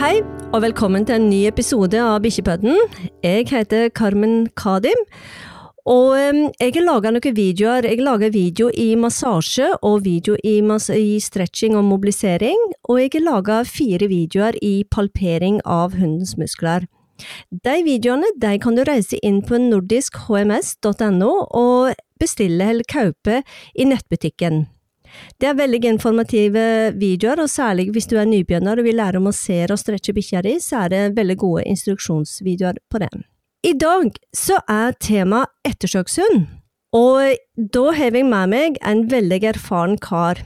Hei, og velkommen til en ny episode av Bikkjepodden. Jeg heter Carmen Kadim. Og jeg har laga noen videoer. Jeg lager video i massasje og video i, i stretching og mobilisering. Og jeg har laga fire videoer i palpering av hundens muskler. De videoene de kan du reise inn på nordiskhms.no og bestille eller kjøpe i nettbutikken. Det er veldig informative videoer, og særlig hvis du er nybegynner og vil lære om å se og stretche bikkja di, så er det veldig gode instruksjonsvideoer på det. I dag så er tema ettersøkshund, og da har jeg med meg en veldig erfaren kar.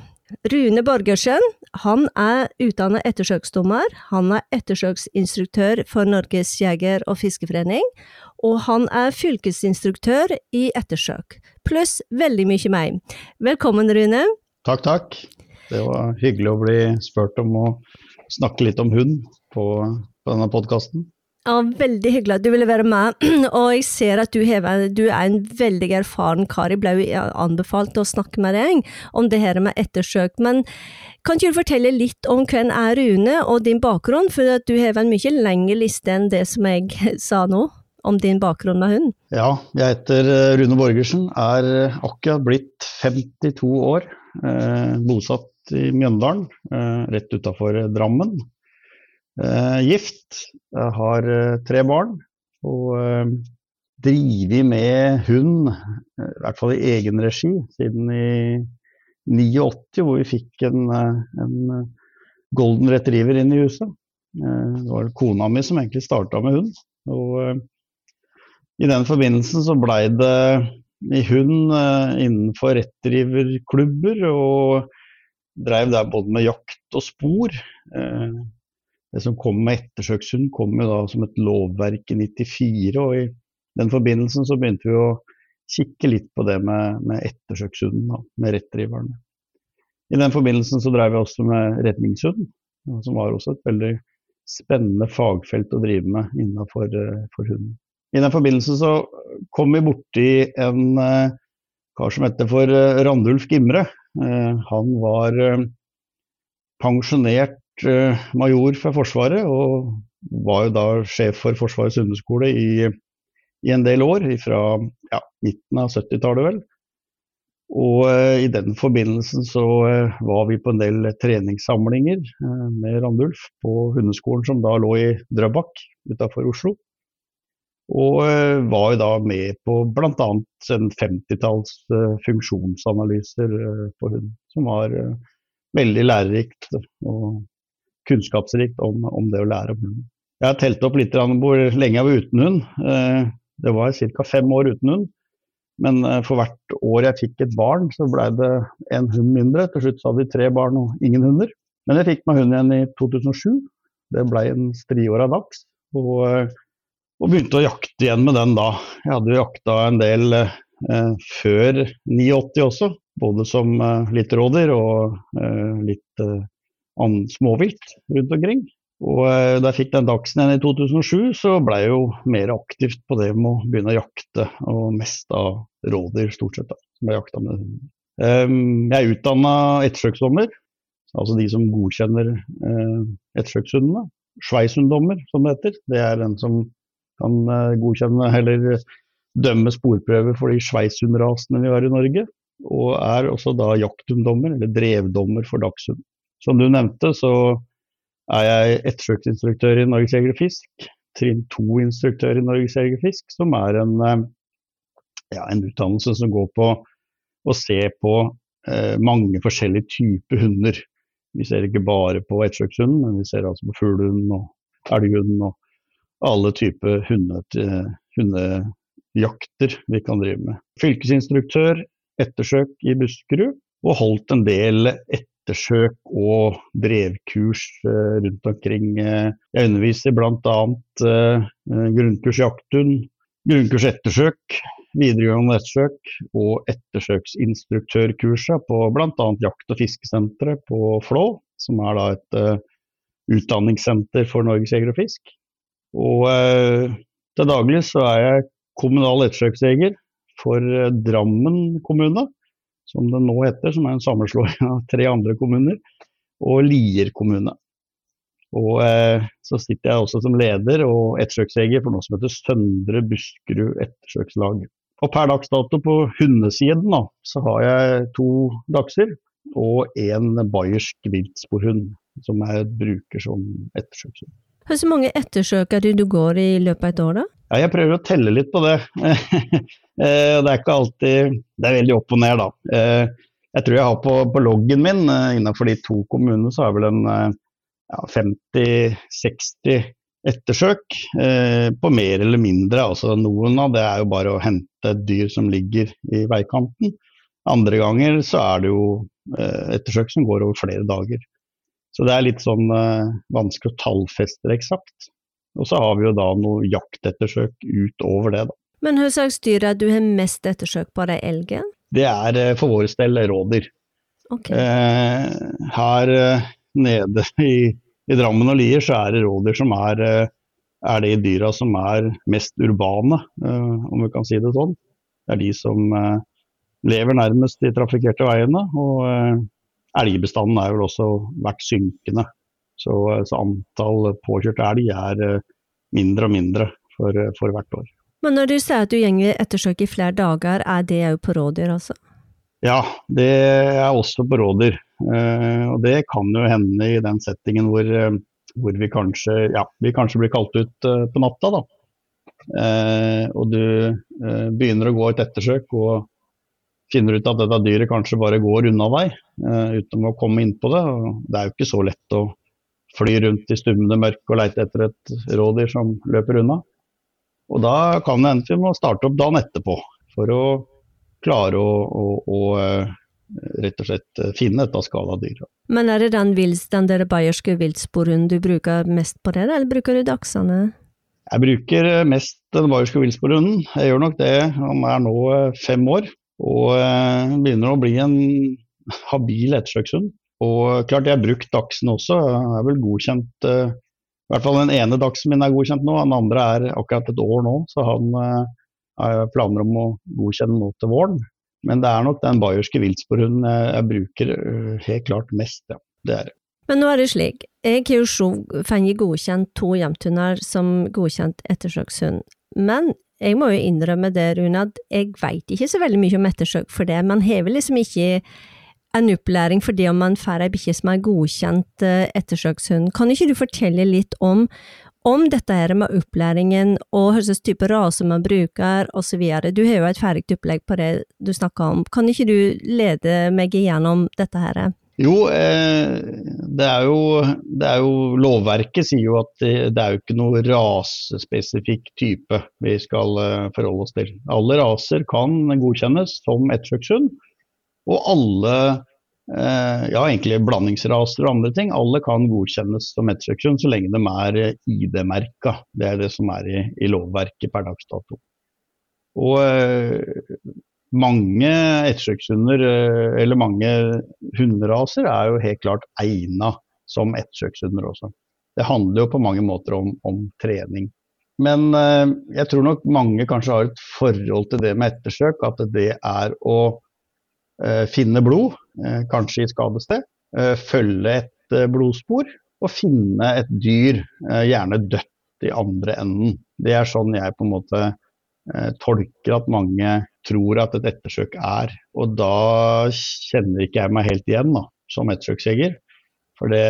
Rune Borgersen han er utdannet ettersøksdommer, han er ettersøksinstruktør for Norges jeger- og fiskeforening, og han er fylkesinstruktør i ettersøk, pluss veldig mye mer. Velkommen, Rune. Takk, takk. Det var hyggelig å bli spurt om å snakke litt om hund på, på denne podkasten. Ja, Veldig hyggelig at du ville være med. Og jeg ser at du, hever, du er en veldig erfaren kar. Jeg ble jo anbefalt å snakke med deg om det her med ettersøk. Men kan ikke du fortelle litt om hvem er Rune og din bakgrunn? For du har en mye lengre liste enn det som jeg sa nå om din bakgrunn med hund. Ja, jeg heter Rune Borgersen, er akkurat blitt 52 år. Eh, bosatt i Mjøndalen, eh, rett utafor Drammen. Eh, gift. Har tre barn. Og driver med hund, i hvert fall i egen regi, siden i 89, hvor vi fikk en, en golden retriever inn i huset. Det var kona mi som egentlig starta med hund. Og i den forbindelsen så blei det i hund eh, innenfor rettdriverklubber, og drev der både med jakt og spor. Eh, det som kom med ettersøkshund, kom jo da som et lovverk i 94. og i den forbindelsen så begynte vi å kikke litt på det med, med ettersøkshunden, med rettdriverne. I den forbindelsen så drev vi også med redningshund, som var også et veldig spennende fagfelt å drive med innenfor uh, hunden. I den forbindelse så kom vi borti en uh, kar som heter for uh, Randulf Gimre. Uh, han var pensjonert major for Forsvaret, og var jo da sjef for Forsvarets hundeskole i, i en del år, fra ja, midten av 70-tallet vel. Og i den forbindelsen så var vi på en del treningssamlinger med Randulf på hundeskolen som da lå i Drøbak utafor Oslo. Og eh, var jo da med på bl.a. en 50-talls uh, funksjonsanalyser uh, på hund, som var veldig lærerikt og kunnskapsrikt om, om, det å lære om hund. Jeg har telt opp litt hvor lenge jeg var uten hund. Det var ca. fem år uten hund. Men for hvert år jeg fikk et barn, så blei det en hund mindre. Til slutt så hadde vi tre barn og ingen hunder. Men jeg fikk meg hund igjen i 2007. Det blei en striåra dags. Og og begynte å jakte igjen med den da. Jeg hadde jo jakta en del eh, før 89 også, både som eh, litt rådyr og eh, litt eh, småvilt rundt omkring. Og eh, da jeg fikk den dagsen igjen i 2007, så ble jeg jo mer aktivt på det med å begynne å jakte, og mest av rådyr stort sett, da, som jeg jakta med. Um, jeg er utdanna ettersøksdommer, altså de som godkjenner ettersøkshundene. Sveishunddommer, som det heter. Det er den som kan eh, godkjenne eller dømme sporprøver for de sveishundrasene vi har i Norge. Og er også da jakthunddommer, eller drevdommer for dagshund. Som du nevnte, så er jeg ettersøksinstruktør i Norges Jeger og Fisk. Trinn 2-instruktør i Norges Jeger og Fisk, som er en, eh, ja, en, utdannelse som går på å se på eh, mange forskjellige typer hunder. Vi ser ikke bare på ettersøkshunden, men vi ser altså på fuglehund og elghund og alle typer hundejakter vi kan drive med. Fylkesinstruktør, ettersøk i Buskerud, og holdt en del ettersøk og brevkurs eh, rundt omkring. Eh, jeg underviser bl.a. Eh, grunnkurs jakthund, grunnkurs ettersøk, videregående ettersøk og ettersøksinstruktørkurset på bl.a. jakt- og fiskesenteret på Flå, som er et utdanningssenter for Norges jeger og fisk. Og eh, til daglig så er jeg kommunal ettersøksjeger for eh, Drammen kommune, som den nå heter, som er en sammenslåing av tre andre kommuner, og Lier kommune. Og eh, så sitter jeg også som leder og ettersøksjeger for noe som heter Søndre Buskerud ettersøkslag. Og per dags dato på hundesiden da, så har jeg to dachser og en bayersk viltsporhund som jeg bruker som ettersøkshund. Hvor mange ettersøkere du går i løpet av et år, da? Ja, jeg prøver å telle litt på det. Eh, det er ikke alltid Det er veldig opp og ned, da. Eh, jeg tror jeg har på, på loggen min, eh, innenfor de to kommunene, så har jeg vel en ja, 50-60 ettersøk. på mer eller mindre. Altså, noen av det er jo bare å hente dyr som ligger i veikanten. Andre ganger så er det jo ettersøk som går over flere dager. Så det er litt sånn vanskelig å tallfeste det eksakt. Og så har vi jo da noe jaktettersøk utover det, da. Men hva slags dyr er du har mest ettersøk på, er det elgen? Det er eh, for vår del rådyr. Okay. Eh, her eh, nede i, i, Drammen og Lier så er det rådyr som er, eh, er de dyra som er mest urbane, eh, om vi kan si det sånn. Det er de som eh, lever nærmest de trafikkerte veiene. Og elgbestanden er vel også vært synkende. Så, så antall påkjørte elg er eh, mindre og mindre for, for, hvert år. Men når du sier at du gjenger ettersøk i flere dager, er det òg på rådyr, altså? Ja, det er også på rådyr. Eh, og det kan jo hende i den settingen hvor, eh, hvor vi, kanskje, ja, vi kanskje blir kalt ut på natta. da. og du begynner å gå et ettersøk og finner ut at dette dyret kanskje bare går unna deg uten å komme inn på det. Det er jo ikke så lett å fly rundt i stummende mørke og leite etter et rådyr som løper unna. Og da kan det hende vi må starte opp dagen etterpå for å klare å, å, å eh, rett og slett finne dette skada dyret. Men er det den, vils, den bayerske viltsporhunden du bruker mest på det, eller bruker du dagsene? Jeg bruker eh, mest den bayerske viltsporhunden. Jeg gjør nok det. Han er nå eh, fem år og begynner å bli en habil ettersøkshund. Og klart jeg har brukt Dachsen også, jeg er vel godkjent uh, I hvert fall den ene Dachsen min er godkjent nå, den andre er akkurat et år nå. Så han uh, har planer om å godkjenne nå til våren. Men det er nok den bayerske viltsporhunden jeg, bruker helt klart mest, ja. Det er det. Men nå er det slik, jeg har jo fått godkjent to jevntunder som godkjent ettersøkshund. Men jeg må jo innrømme det, Rune, at jeg veit ikke så veldig mye om ettersøk for det. Man har liksom ikke en opplæring for det om man får ei bikkje som er godkjent eh, ettersøkshund. Kan ikke du fortelle litt om, om dette her med opplæringen og hva slags type rase man bruker osv.? Du har jo et ferdig opplegg på det du snakka om. Kan ikke du lede meg igjennom dette her? Jo, eh, det, er jo, det er jo Lovverket sier jo at det, er jo ikke noe rasespesifikk type vi skal eh, forholde oss til. Alle raser kan godkjennes som ettersøkshund. Og alle, eh, ja egentlig blandingsraser og andre ting, alle kan godkjennes som etterseksjon så lenge de er ID-merka. Det er det som er i, i lovverket per dags dato. Og mange ettersøkshunder, eh, eller mange hunderaser, er jo helt klart egna som ettersøkshunder også. Det handler jo på mange måter om, om trening. Men eh, jeg tror nok mange kanskje har et forhold til det med ettersøk, at det er å Eh, finne blod, kanskje i skadested, følge et blodspor og finne et dyr, gjerne dødt i andre enden. Det er sånn jeg på en måte tolker at mange tror at et ettersøk er. Og da kjenner ikke jeg meg helt igjen da, som ettersøksjeger. For det,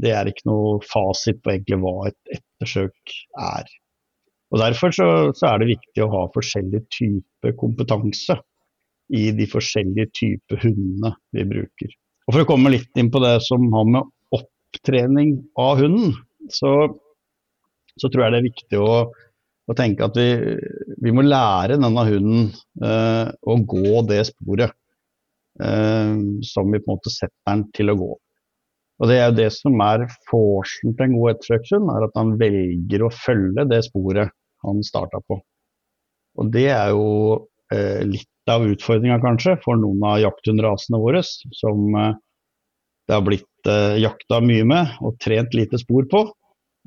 det, er ikke noe fasit på egentlig hva et ettersøk er. Og Derfor så, så er det viktig å ha forskjellig type kompetanse i de forskjellige typer hundene vi bruker. Og For å komme litt inn på det som har med opptrening av hunden, så, så tror jeg det er viktig å, å tenke at vi, vi, må lære denne hunden eh, å gå det sporet eh, som vi på en måte setter den til å gå. Og Det er jo det som er forsen til en god ettersøkshund, er at han velger å følge det sporet han starta på. Og Det er jo eh, litt av utfordringa kanskje for noen av jakthundrasene våre, som eh, det har blitt eh, jakta mye med og trent lite spor på,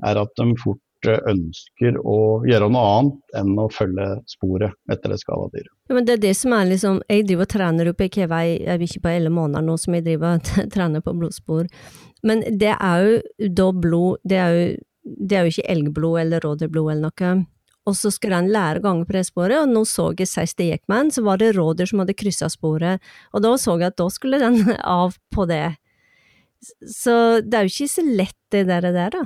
er at de fort ønsker å gjøre noe annet enn å følge sporet etter et skada dyr. Ja, men det er det som er liksom, Jeg driver og trener oppe i Kevei, jeg er ikke på elleve måneder nå som jeg driver og trener på blodspor. Men det er jo da blod Det er jo, det er jo ikke elgblod eller rådyrblod eller noe. Og så skulle han lære ganger på det sporet, og nå så jeg sist det gikk med så var det rådyr som hadde kryssa sporet, og da så jeg at da skulle den av på det. Så det er jo ikke så lett det der, det der da.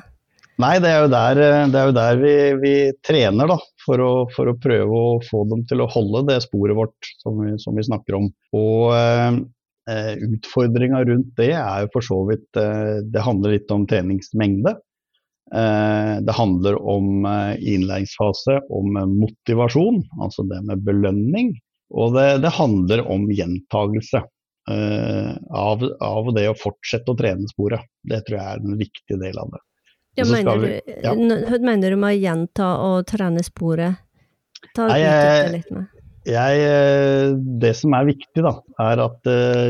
Nei, det er jo der, det er jo der vi, vi, trener, da. For å, for å, prøve å få dem til å holde det sporet vårt som vi, som vi snakker om. Og eh, utfordringa rundt det er jo for så vidt eh, Det handler litt om treningsmengde. Eh, det handler om eh, innlæringsfase, om motivasjon, altså det med belønning. Og det, det handler om gjentagelse eh, av, av, det å fortsette å trene sporet. Det tror jeg er en viktig del av det. Ja, mener, vi, ja. Hva mener du med å gjenta og trene sporet? Ta Nei, jeg, litt med. Jeg, det som er viktig, da, er at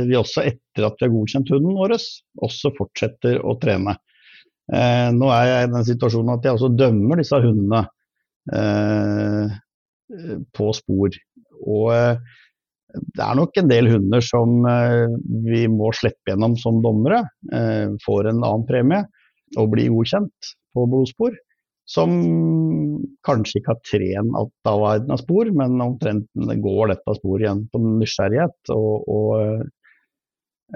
vi også etter at vi har godkjent hunden vår, også fortsetter å trene. Eh, nå er jeg i den situasjonen at jeg også dømmer disse hundene eh, på spor. Og eh, det er nok en del hunder som eh, vi må slippe gjennom som dommere. Eh, får en annen premie og blir godkjent på blodspor. Som kanskje ikke har trent alt av verden av spor, men omtrent går dette sporet igjen på nysgjerrighet. Og, og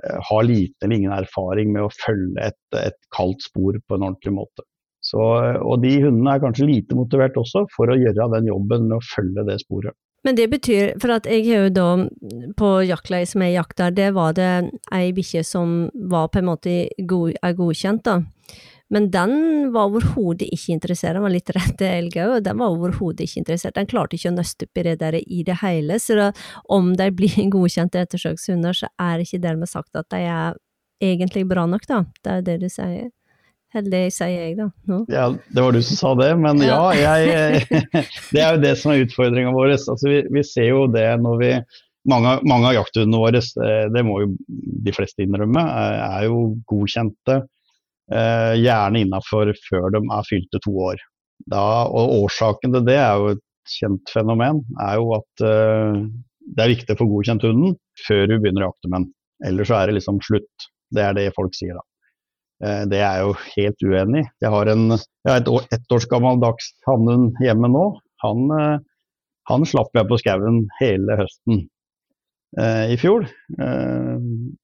Eh, har liten eller ingen erfaring med å følge et, et kaldt spor på en ordentlig måte. Så, og de hundene er kanskje lite motivert også for å gjøre den jobben med å følge det sporet. Men det betyr, for at jeg har jo da, på jaktleir som jeg jakter, det var det ei bikkje som var på en måte god, er godkjent, da. Men den var overhodet ikke interessert, den var litt redd elg òg, og den var overhodet ikke interessert. Den klarte ikke å nøste opp i det der i det hele, så da, om de blir godkjente ettersøkshunder, så er det ikke dermed sagt at de er egentlig bra nok, da. Det er det du sier. Heldig sier jeg, da. Nå. Ja, det var du som sa det, men ja, jeg, Det er jo det som er utfordringa vår. Altså, vi, vi, ser jo det når vi mange, mange av jakthundene våre, eh, det må jo de fleste innrømme, er jo godkjente Eh, gjerne innafor før de er fylte to år. Da, og Årsaken til det er jo et kjent fenomen, er jo at det er viktig å få godkjent hunden før du begynner å jakte med den. Ellers så er det liksom slutt. Det er det folk sier da. Uh, det er jeg jo helt uenig i. Jeg har, en, jeg har et ett års gammel dags hannhund hjemme nå. Han, uh, han slapp jeg på skauen hele høsten. Eh, i fjor. Eh,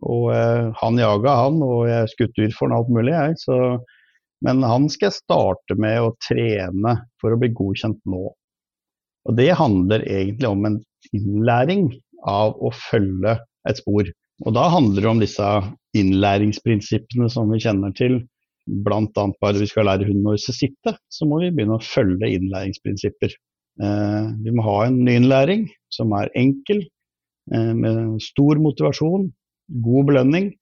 og eh, han jaga han, og jeg skutt ut for han alt mulig, jeg. Så, men han skal jeg starte med å trene for å bli godkjent nå. Og det handler egentlig om en innlæring av å følge et spor. Og da handler det om disse innlæringsprinsippene som vi kjenner til. Bl.a. bare vi skal lære hunden å sitte, så må vi begynne å følge innlæringsprinsipper. Eh, vi må ha en nyinnlæring som er enkel, Eh, med stor motivasjon, god belønning.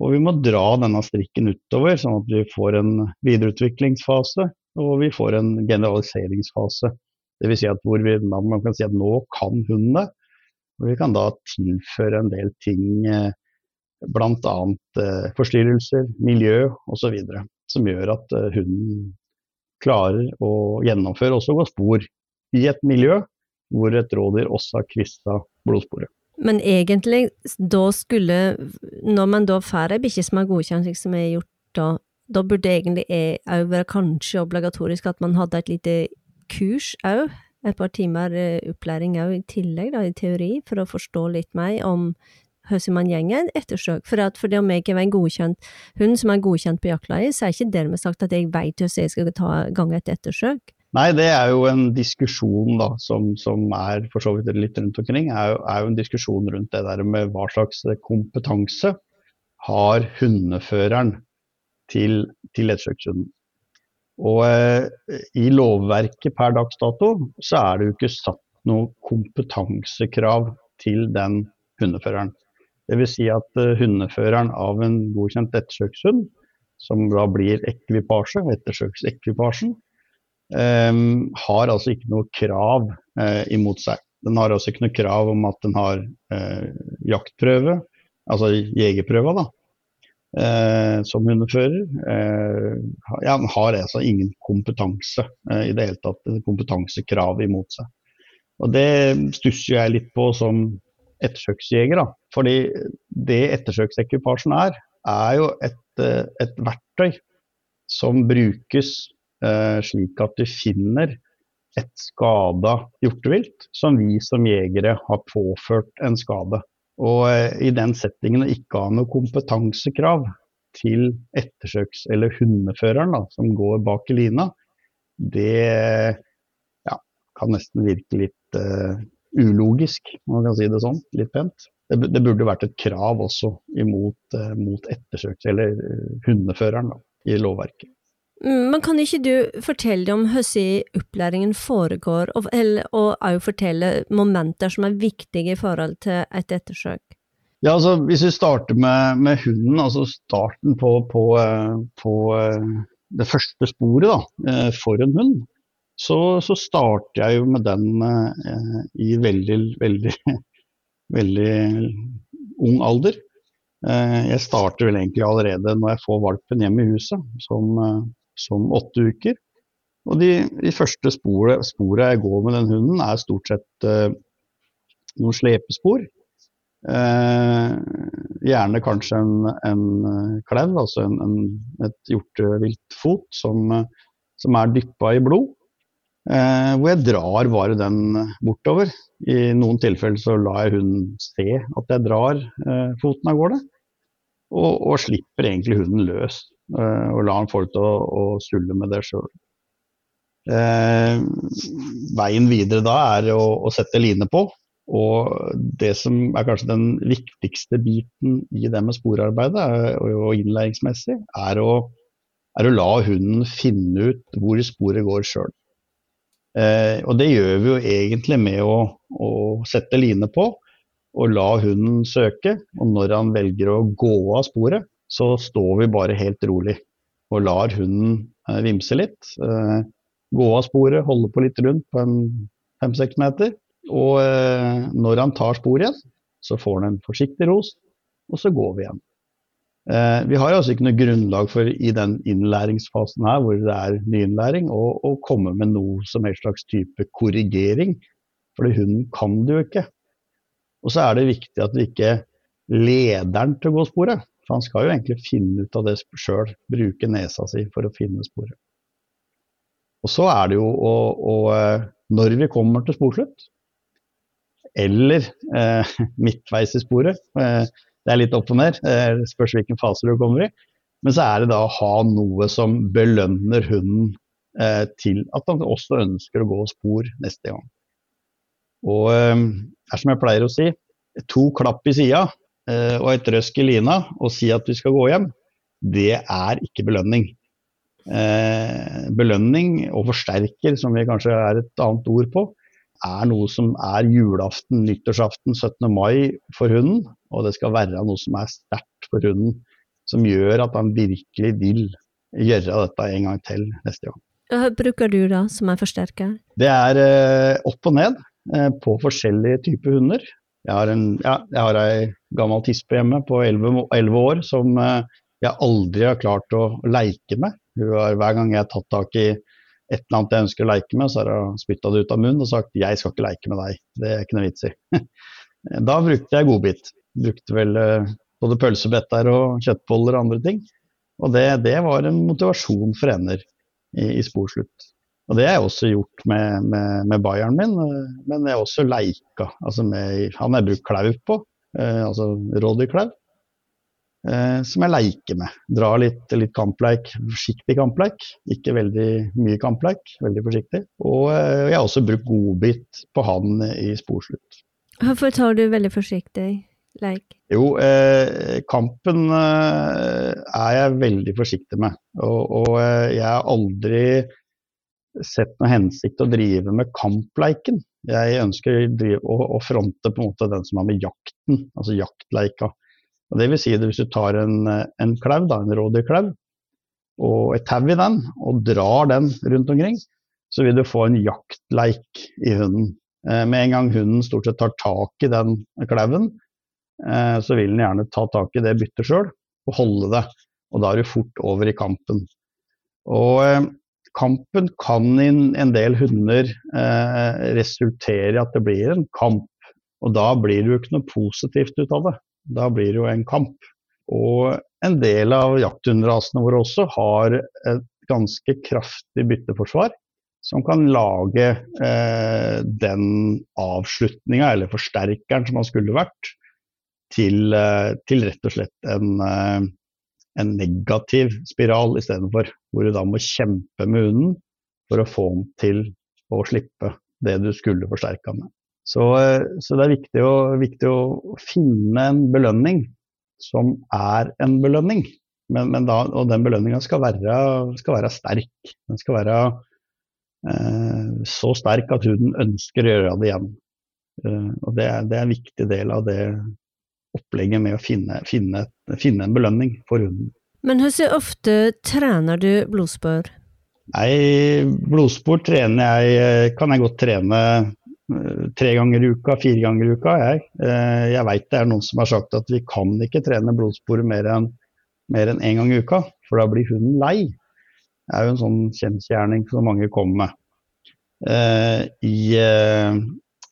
Og vi må dra denne strikken utover, sånn at vi får en videreutviklingsfase og vi får en generaliseringsfase. Dvs. Si at hvor vi, man kan si at nå kan hunden det. Og vi kan da tilføre en del ting, eh, bl.a. Eh, forstyrrelser, miljø osv. Som gjør at hunden klarer å gjennomføre også gå spor i et miljø hvor et rådyr også har kryssa blodsporet. Men egentlig, da skulle, når man da får ei bikkje som er godkjent, slik som er gjort da, da burde det egentlig òg være kanskje obligatorisk at man hadde et lite kurs òg, et par timer eh, opplæring òg i tillegg, da, i teori, for å forstå litt mer om hvordan man gjenger ettersøk. For at fordi om jeg er en godkjent hund som er godkjent på jaktleie, så er ikke dermed sagt at jeg vet hvordan jeg skal ta gang et ettersøk. Nei, det er jo en diskusjon da, som, som er for så vidt litt rundt omkring. Er jo, er jo en diskusjon rundt det der med hva slags kompetanse har hundeføreren til, til ettersøkshunden. Og eh, i lovverket per dags dato så er det jo ikke satt noe kompetansekrav til den hundeføreren. Dvs. Si at eh, hundeføreren av en godkjent ettersøkshund, som da blir ekvipasje, ettersøksekvipasjen, eh, har altså ikke noe krav uh, imot seg. Den har altså ikke noe krav om at den har uh, jaktprøve, altså jegerprøva, da. Uh, som hundefører. ja, han har altså ingen kompetanse i det hele tatt, kompetansekrav imot seg. Og Det stusser jeg litt på som ettersøksjeger. da, fordi det ettersøksekvipasjen er, er jo et, et verktøy som brukes eh, slik at du finner et skada hjortevilt som vi som jegere har påført en skade. Og eh, i den settingen å ikke ha noe kompetansekrav til ettersøks- eller hundeføreren da, som går bak i lina, det ja, kan nesten virke litt uh, ulogisk, om man kan si det sånn, litt pent. Det, det burde vært et krav også imot, uh, mot ettersøks- eller uh, hundeføreren da, i lovverket. Mm, men kan ikke du fortelle om hvordan opplæringen foregår, og, og også fortelle momenter som er viktige i forhold til et ettersøk? Ja, altså Hvis vi starter med, med hunden, altså starten på, på, eh, på, eh, det første sporet da, eh, for en hund, så, så starter jeg jo med den i veldig, veldig, veldig ung alder. Jeg starter vel egentlig allerede når jeg får valpen hjem i huset, som, som åtte uker. Og de, de første sporet, sporet, jeg går med den hunden, er stort sett eh, noen slepespor. Eh, gjerne kanskje en, en eh, klev, altså en, en, et hjorteviltfot som, som er dyppa i blod. Eh, hvor jeg drar bare den bortover. I noen tilfeller så lar jeg hunden se at jeg drar eh, foten av gårde. Og, og, slipper egentlig hunden løs. Eh, og lar han lov til å, å sulle med det sjøl. Eh, veien videre da er å, å sette line på. Og det som er kanskje den viktigste biten i det med sporarbeidet og innlæringsmessig, er å, er å la hunden finne ut hvor sporet går sjøl. Eh, og det gjør vi jo egentlig med å, å, sette line på og la hunden søke. Og når han velger å gå av sporet, så står vi bare helt rolig og lar hunden eh, vimse litt. Eh, gå av sporet, holde på litt rundt på en fem-seks meter. Og eh, når han tar spor igjen, så får han en forsiktig ros, og så går vi igjen. Vi har altså ikke noe grunnlag for i den innlæringsfasen her, hvor det er nyinnlæring, å komme med noe som helst slags type korrigering. For hunden kan det jo ikke. Og så er det viktig at vi ikke leder den til å gå sporet. For han skal jo egentlig finne ut av det sjøl, bruke nesa si for å finne sporet. Og så er det jo å, å eh, Når vi kommer til sporslutt, eller eh, midtveis i sporet. Eh, det er litt opp og ned, eh, spørs hvilken fase du kommer i. Men så er det da å ha noe som belønner hunden eh, til at han også ønsker å gå spor neste gang. Og eh, er som jeg pleier å si, to klapp i sida og et røsk i lina og si at vi skal gå hjem, det er ikke belønning. belønning og forsterker, som vi kanskje er et annet ord på, er noe som er julaften, nyttårsaften, 17. mai for hunden. Og det skal være noe som er sterkt for hunden, som gjør at han virkelig vil gjøre dette en gang til neste gang. Hva bruker du da, som er forsterker? Det er eh, opp og ned eh, på forskjellige typer hunder. Jeg har, en, ja, jeg har ei gammel tispe hjemme på 11, år som eh, jeg aldri har klart å leike med. Har, hver gang jeg har tatt tak i et eller annet jeg ønsker å leke med, så har hun spytta det ut av munnen og sagt 'jeg skal ikke leke med deg'. Det er ikke noe vits i. da brukte jeg godbit. Brukte vel eh, både pølsebetter og kjøttboller og andre ting. Og det, det var en motivasjon for ender i, i sporslutt. Og det har jeg også gjort med, med, med bayern min, eh, men jeg har også leika. Altså med, han har jeg brukt klauv på, eh, altså rådyrklauv eh, som jeg leker med. Drar litt, litt kampleik, forsiktig kampleik. Ikke veldig mye kampleik, veldig forsiktig. Og eh, jeg har også brukt godbit på han i sporslutt. Hvorfor tar du veldig forsiktig leik? Jo, eh, kampen eh, er jeg veldig forsiktig med. Og, og eh, jeg har aldri sett noe hensikt å drive med kampleiken. Jeg ønsker å, fronte på en måte den som har med jakten, altså jaktleika. Og det vil si at Hvis du tar en, en klauv, en rådyrklauv, og et tau i den, og drar den rundt omkring, så vil du få en jaktleik i hunden. Eh, med en gang hunden stort sett tar tak i den klauven, eh, så vil den gjerne ta tak i det byttet sjøl og holde det. Og da er du fort over i kampen. Og eh, kampen kan i en del hunder resultere i at det blir en kamp. Og da blir det jo ikke noe positivt ut av det. Da blir det jo en kamp. Og en del av jakthundrasene våre også har et ganske kraftig bytteforsvar som kan lage eh, den avslutninga, eller forsterkeren som han skulle vært, til, eh, til rett og slett en, eh, en negativ spiral istedenfor. Hvor du da må kjempe med hunden for å få den til å slippe det du skulle forsterka med. Så, eh, så, det er viktig å, viktig å, finne en belønning som er en belønning. Men, men da, og den belønninga skal, skal, være sterk. Den skal være eh, så sterk at huden ønsker å gjøre det igjen. Eh, og det er, det er, en viktig del av det opplegget med å finne, finne, finne en belønning for hunden. Men hvor ofte trener du blodspor? Nei, blodspor trener jeg eh, Kan jeg godt trene eh, tre ganger i uka, fire ganger i uka. Jeg, eh, jeg veit det er noen som har sagt at vi kan ikke trene blodspor mer enn mer enn én gang i uka, for da blir hunden lei. Det er jo en sånn kjensgjerning som mange kommer med. I,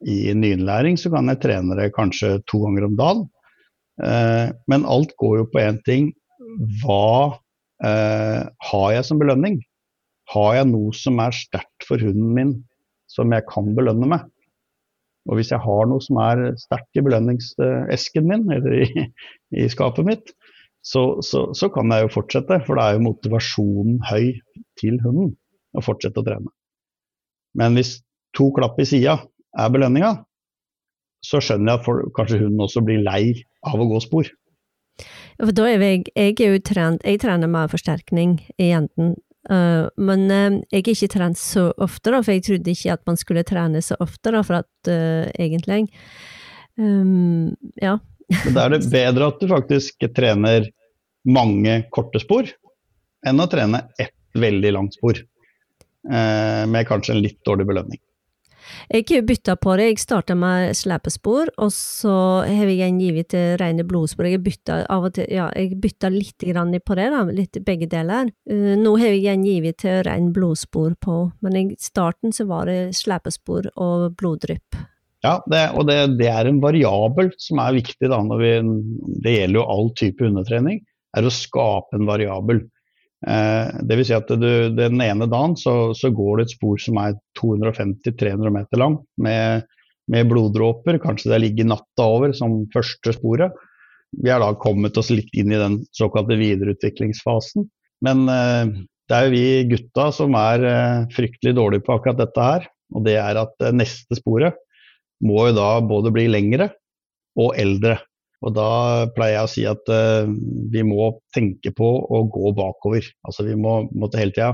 i nyinnlæring så kan jeg trene det kanskje to ganger om dagen. Eh, men alt går jo på én ting. Hva eh, har jeg som belønning? Har jeg noe som er sterkt for hunden min, som jeg kan belønne med? Og hvis jeg har noe som er sterkt i belønningsesken min, eller i, i skapet mitt, så, så, så, kan jeg jo fortsette. For da er jo motivasjonen høy til hunden å fortsette å trene. Men hvis to klapp i sida er belønninga, så skjønner jeg at for, kanskje hunden også blir lei av å gå spor. For da er jeg, jeg er jo trent, jeg trener mer forsterkning i jenten, uh, men uh, jeg er ikke trent så ofte, da, for jeg trodde ikke at man skulle trene så ofte, da, for at uh, egentlig um, Ja. Men da er det bedre at du faktisk trener mange korte spor, enn å trene ett veldig langt spor, med kanskje en litt dårlig belønning. Jeg bytta på det. Jeg starta med slepespor, og så har jeg gjengitt til rene blodspor. Jeg bytta av og til, ja, jeg bytta litt grann på det, da, litt begge deler. Uh, nå har jeg gjengitt til ren blodspor på, men i starten så var det slepespor og bloddrypp. Ja, det, og det, det, er en variabel som er viktig da, når vi, det gjelder jo all type hundetrening, er å skape en variabel. Eh, Dvs. Si at du, den ene dagen så, så, går det et spor som er 250-300 meter lang med, med, bloddråper. Kanskje det ligger natta over som første sporet. Vi har da kommet oss litt inn i den såkalte videreutviklingsfasen. Men eh, det er jo vi gutta som er eh, fryktelig dårlige på akkurat dette her. Og det er at eh, neste sporet må jo da både bli lengre og eldre. Og da pleier jeg å si at uh, vi må tenke på å gå bakover. Altså vi må måtte hele tida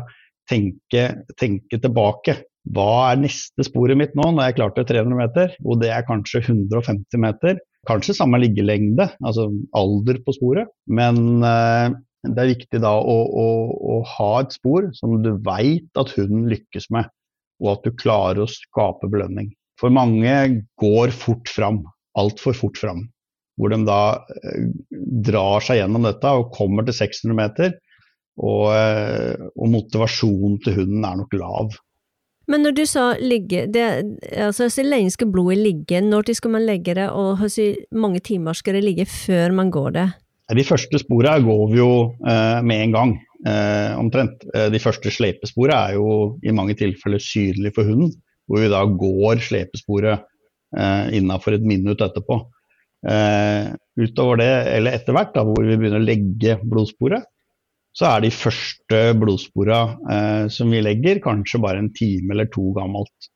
tenke, tenke, tilbake. Hva er neste sporet mitt nå, når jeg klarte 300 meter? Og det er kanskje 150 meter. Kanskje samme liggelengde, altså alder på sporet. Men uh, det er viktig da å, å, å ha et spor som du veit at hunden lykkes med, og at du klarer å skape belønning. For mange går fort fram, altfor fort fram hvor de da eh, drar seg gjennom dette og kommer til 600 meter. Og, eh, og motivasjonen til hunden er nok lav. Men når du sa ligge, det, altså så lenge skal blodet ligge, når skal man legge det, og hvor mange timer skal det ligge før man går det? De første sporene går vi jo eh, med en gang, eh, omtrent. Eh, de første slepesporene er jo i mange tilfeller synlige for hunden, hvor vi da går slepesporet eh, innafor et minutt etterpå. Eh, utover det, eller etter hvert, da, hvor vi begynner å legge blodsporet, så er de første blodspora eh, som vi legger, kanskje bare en time eller to gammelt.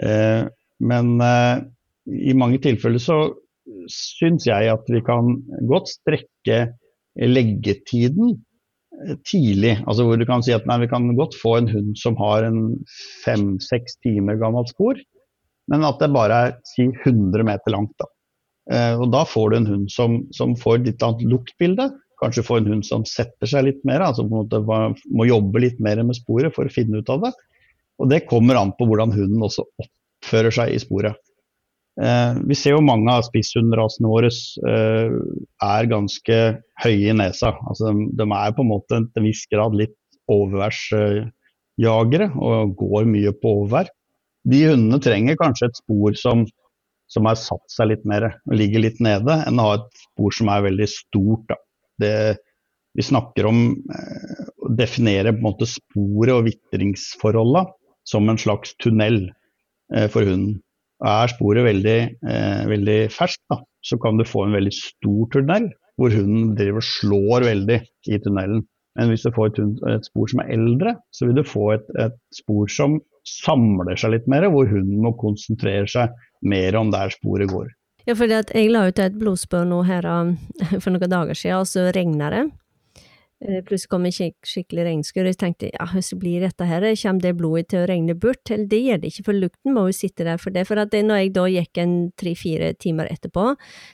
Eh, men eh, i mange tilfeller så syns jeg at vi kan godt strekke leggetiden eh, tidlig. Altså hvor du kan si at nei, vi kan godt få en hund som har en fem-seks timer gammelt spor, men at det bare er si 100 meter langt. da. Eh, og Da får du en hund som, som får litt annet luktbilde. Kanskje får en hund som setter seg litt mer, altså på en måte må jobbe litt mer med sporet for å finne ut av det. Og Det kommer an på hvordan hunden også oppfører seg i sporet. Eh, vi ser jo mange av spisshundrasene våre eh, er ganske høye i nesa. Altså, de, de er på en måte til en viss grad litt overværsjagere og går mye på overvær. De hundene trenger kanskje et spor som som har satt seg litt mer og ligger litt nede, enn å ha et spor som er veldig stort. Da. det, vi snakker om eh, å definere måte sporet og vitringsforholda som en slags tunnel eh, for hunden. Er sporet veldig, eh, veldig ferskt, så kan du få en veldig stor tunnel hvor hunden driver slår veldig i tunnelen. Men hvis du får et, et spor som er eldre, så vil du få et, et, spor som samler seg litt mer, hvor hunden må konsentrere seg mer om der sporet går. Ja, for jeg la ut et blodspor nå her um, for noen dager siden, og så regna det. Eh, plutselig kom skik skikkelig regnskur, og jeg tenkte ja, hvordan blir dette her, kommer det blodet til å regne bort? Eller det gjør det ikke, for lukten må jo sitte der for det. For at det, når jeg da gikk en tre-fire timer etterpå,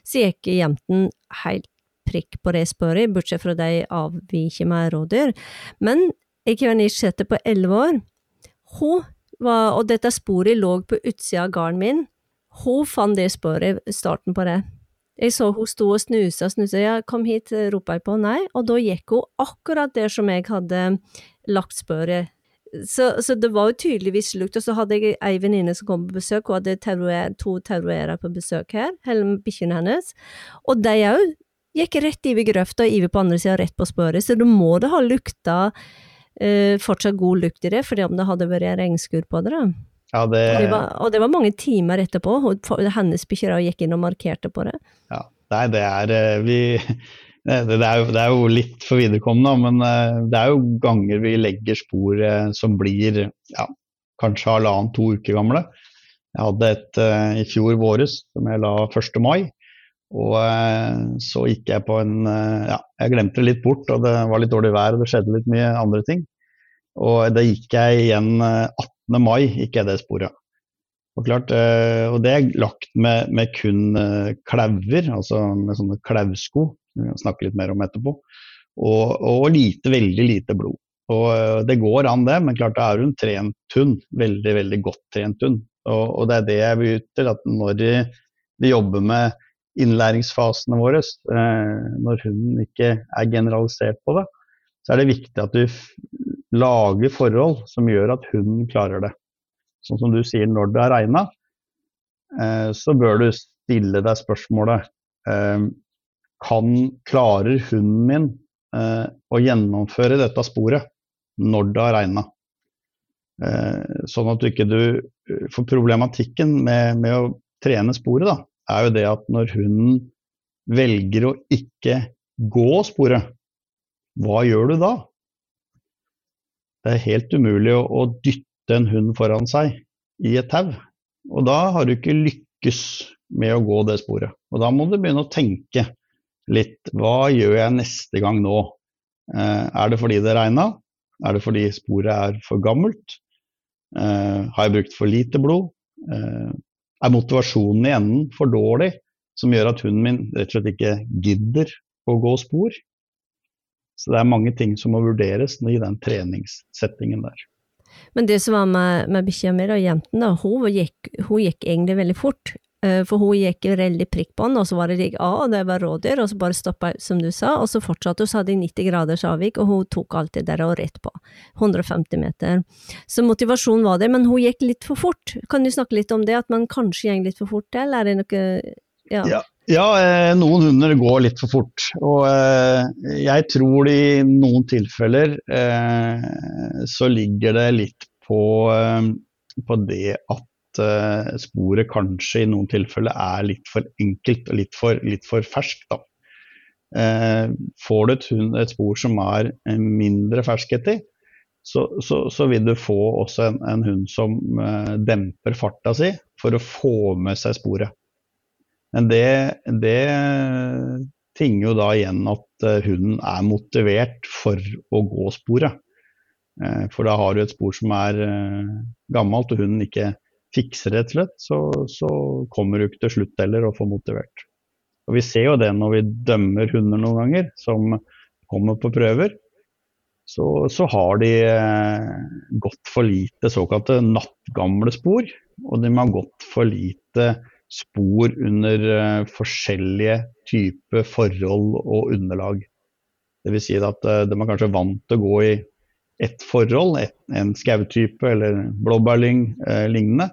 så gikk jenten helt prikk på det sporet, bortsett fra de avviker med rådyr. Men jeg har en nisjette på elleve år. Hun og dette sporet lå på utsida av garden min, hun fant det sporet, starten på det. Jeg så hun sto og snusa og snusa, ja, kom hit, ropa jeg på, nei, og da gikk hun akkurat der som jeg hadde lagt spøret. Så, så, det var jo tydeligvis lukt, og så hadde jeg ei venninne som kom på besøk, hun hadde terrorer, to terrorer på besøk her, hele bikkjene hennes, og de òg gikk rett over grøfta og over på andre sida, rett på sporet, så da må det ha lukta fortsatt god lukt i det, fordi om det hadde vært regnskur på det. da. Ja, det... Og, det var, og, det var, mange timer etterpå, hennes bikkjer gikk inn og markerte på det. Ja, nei, det er eh, vi det, er jo, det, er jo, litt for viderekommende, men eh, det er jo ganger vi legger spor som blir ja, kanskje halvannen-to uker gamle. Jeg hadde et i fjor våres som jeg la 1. mai. Og eh, så gikk jeg på en eh, Ja, jeg glemte det litt bort, og det var litt dårlig vær og det skjedde litt mye andre ting. Og da gikk jeg igjen 18. Eh, mai, gikk jeg det sporet. Og, klart, og det er lagt med, med kun klauver, altså med sånne klauvsko, vi kan snakke litt mer om etterpå. Og, og, lite, veldig lite blod. Og det går an det, men klart da er hun trent hund. Veldig, veldig godt trent hund. Og, og det er det jeg vil ut til, at når vi jobber med innlæringsfasene våre, eh, når hunden ikke er generalisert på det, så er det viktig at du lager forhold som gjør at hunden klarer det. Sånn som du sier, når det har regna, eh, så bør du stille deg spørsmålet eh, kan, Klarer hunden min å gjennomføre dette sporet når det har regna? Sånn at du ikke du For problematikken med, med å trene sporet, da, er jo det at når hunden velger å ikke gå sporet, hva gjør du da? Det er helt umulig å, å dytte en hund foran seg i et tau. Og da har du ikke lykkes med å gå det sporet. Og da må du begynne å tenke litt. Hva gjør jeg neste gang nå? Eh, er det fordi det regna? Er det fordi sporet er for gammelt? Eh, har jeg brukt for lite blod? Eh, er motivasjonen i enden for dårlig, som gjør at hunden min rett og slett ikke gidder å gå spor. Så det er mange ting som må vurderes i den treningssettingen der. Men det som var med, med bikkja mi, da, hun hun gikk egentlig veldig fort. Eh, for hun gikk veldig prikk på den, og så var det rigg A, og det var rådyr, og så bare stoppa, som du sa, og så fortsatte hun, så hadde de 90 graders avvik, og hun tok alltid der og rett på. 150 meter. Så motivasjonen var der, men hun gikk litt for fort. Kan du snakke litt om det, at man kanskje går litt for fort, eller er det noe ja. ja. Ja, eh, noen hunder går litt for fort. Og eh, jeg tror det i noen tilfeller så ligger det litt på, på det at sporet kanskje i noen tilfeller er litt for enkelt og litt for, for ferskt. da. får du et, et, spor som er eh, mindre ferskhet i, så, så, så, vil du få også en, en hund som demper farta si for å få med seg sporet. Men det, det tinger jo da igjen at hunden er motivert for å gå sporet. For da har du et spor som er gammelt, og hunden ikke fikser rett og slett, så, så kommer du ikke til slutt heller og får motivert. Og Vi ser jo det når vi dømmer hunder noen ganger, som kommer på prøver. Så, så har de eh, gått for lite såkalte nattgamle spor, og de har gått for lite spor under eh, forskjellige typer forhold og underlag. Dvs. Si at eh, de er kanskje vant til å gå i ett forhold, et, en skautype eller blåbærlyng eh, lignende.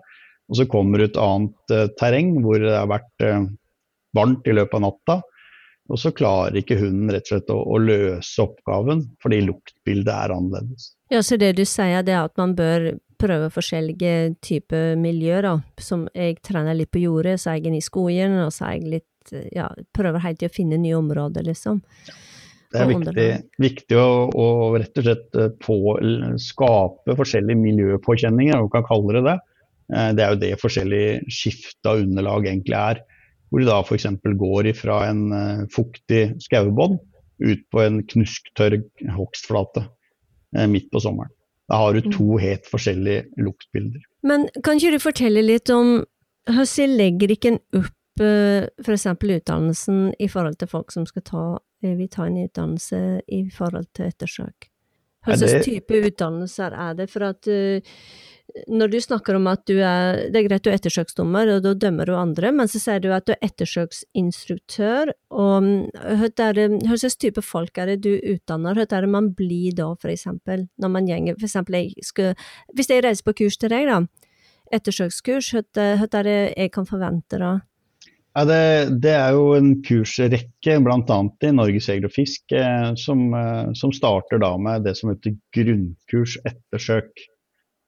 Og så kommer det et annet eh, terreng hvor det har vært eh, varmt i løpet av natta. Og så klarer ikke hunden rett og slett å, å løse oppgaven, fordi luktbildet er annerledes. Ja, Så det du sier, er at man bør prøve forskjellige typer miljøer, da. Som jeg trener litt på jordet, så er jeg inne i skogen, og så er jeg litt Ja, prøver helt til å finne nye områder, liksom. Det er viktig, viktig å, å, rett og slett eh, på, skape forskjellige miljøpåkjenninger, om vi kan kalle det det. Eh, det er jo det forskjellige skifte av underlag egentlig er. Hvor de da f.eks. går ifra en uh, fuktig skaubånd ut på en knusktørr hogstflate midt på sommeren. Da har du mm. to helt forskjellige luktbilder. Men kan ikke du fortelle litt om hvordan legger ikke en opp uh, f.eks. utdannelsen i forhold til folk som skal ta, vil ta en utdannelse i forhold til ettersøk? Hva slags type utdannelser er det? For at når du snakker om at du er Det er greit du er ettersøksdommer, og da dømmer du andre, men så sier du at du er ettersøksinstruktør. og Hva slags type folk er det du utdanner? Hva er det man blir da, for eksempel? Når man gjenger, for eksempel, jeg skal, Hvis jeg reiser på kurs til deg, da, ettersøkskurs, hva er det jeg kan forvente da? Ja, det, det, er jo en kursrekke, bl.a. i Norges Jeger og Fisk, eh, som, eh, som starter da med det som heter grunnkurs ettersøk.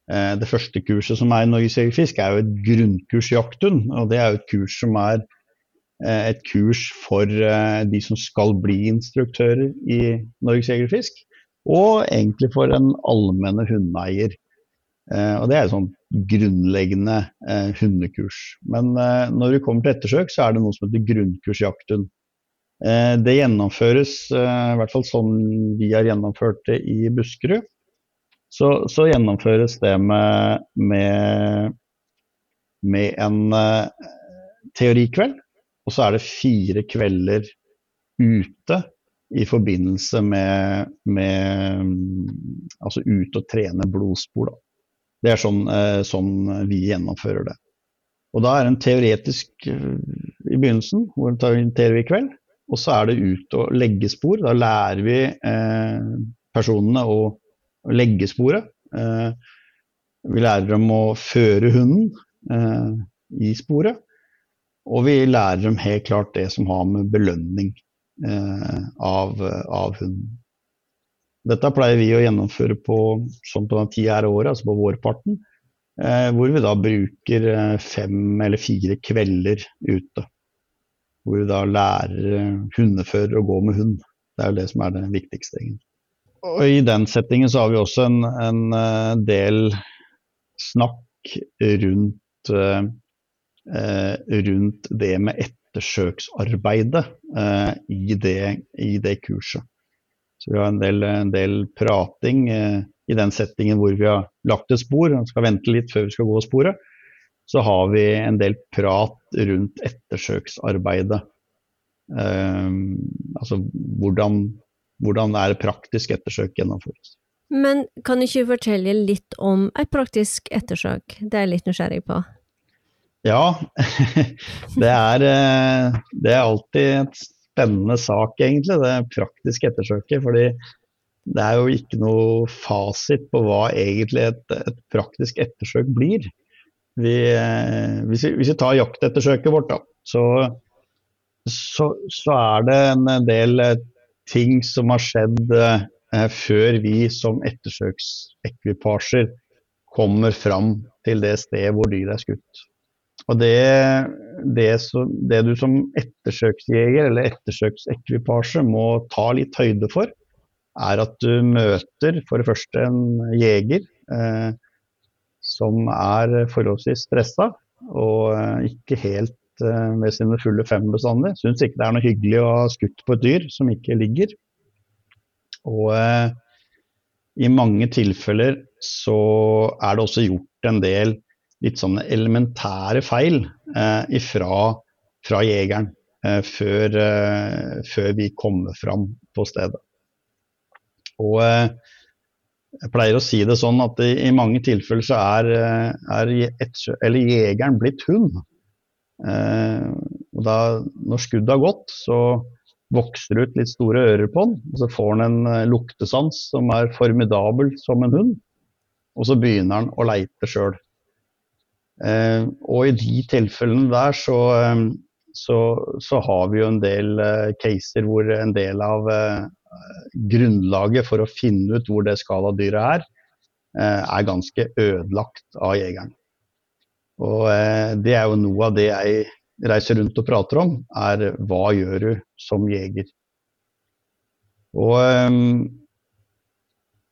Eh, det første kurset som er i Norges Jegerfisk, er jo et grunnkurs i jakthund. Og det er jo et kurs som er eh, et kurs for eh, de som skal bli instruktører i Norges Jegerfisk. Og egentlig for en allmenne hundeeier. Og det er et sånn grunnleggende hundekurs. Men når vi kommer til ettersøk, så er det noe som heter grunnkurs jakthund. Det gjennomføres, i hvert fall sånn vi har gjennomført det i Buskerud, så, så gjennomføres det med, med, med en uh, teorikveld. Og så er det fire kvelder ute i forbindelse med, med Altså ut og trene blodspor. Da. Det er sånn, uh, sånn, vi gjennomfører det. Og da er det en teoretisk uh, i begynnelsen, hvor vi tar en teorikveld. Og så er det ut og legge spor. Da lærer vi personene å å legge sporet. Eh, vi lærer dem å føre hunden eh, i sporet. Og vi lærer dem helt klart det som har med belønning eh, av, av, hunden. Dette pleier vi å gjennomføre på, sånn på den tida her året, altså på vårparten. hvor vi da bruker fem eller fire kvelder ute. Hvor vi da lærer hundefører å gå med hund. Det er jo det som er det viktigste, egentlig. Og I den settingen så har vi også en, en eh, del snakk rundt, uh, rundt det med ettersøksarbeidet i, det, i, det, kurset. Så vi har en del, en del prating i den settingen hvor vi har lagt et spor, og skal vente litt før vi skal gå sporet. Så har vi en del prat rundt ettersøksarbeidet. altså hvordan hvordan er praktisk ettersøk gjennomføres. Men kan du ikke fortelle litt om et praktisk ettersøk? Det er jeg litt nysgjerrig på. Ja, det er, eh, det er alltid et spennende sak, egentlig, det praktiske ettersøket. fordi det er jo ikke noe fasit på hva egentlig et, et praktisk ettersøk blir. Vi, eh, hvis, vi, hvis, vi, tar jaktettersøket vårt, da, så, så, så er det en del ting som har skjedd eh, før vi som ettersøksekvipasjer kommer fram til det stedet hvor dyret er skutt. Og det, det, så, det, du som ettersøksjeger eller ettersøksekvipasje må ta litt høyde for, er at du møter for det første en jeger eh, som er forholdsvis stressa og eh, ikke helt Eh, med sine fulle fem bestandig. Syns ikke det er noe hyggelig å ha skutt på et dyr som ikke ligger. Og eh, i mange tilfeller så er det også gjort en del litt sånne elementære feil eh, ifra, fra jegeren eh, før, eh, før, vi kommer fram på stedet. Og eh, jeg pleier å si det sånn at i, i mange tilfeller så er, er et, jegeren blitt hund. Eh, og da, når skuddet har gått, så vokser det ut litt store ører på den. og Så får den en eh, luktesans som er formidabel som en hund. Og så begynner den å leite sjøl. Eh, og i de tilfellene der så, så, så, har vi jo en del eh, caser hvor en del av eh, grunnlaget for å finne ut hvor det skaladyret er, eh, er ganske ødelagt av jegeren. Og det er jo noe av det jeg reiser rundt og prater om, er hva gjør du som jeger? Og eh,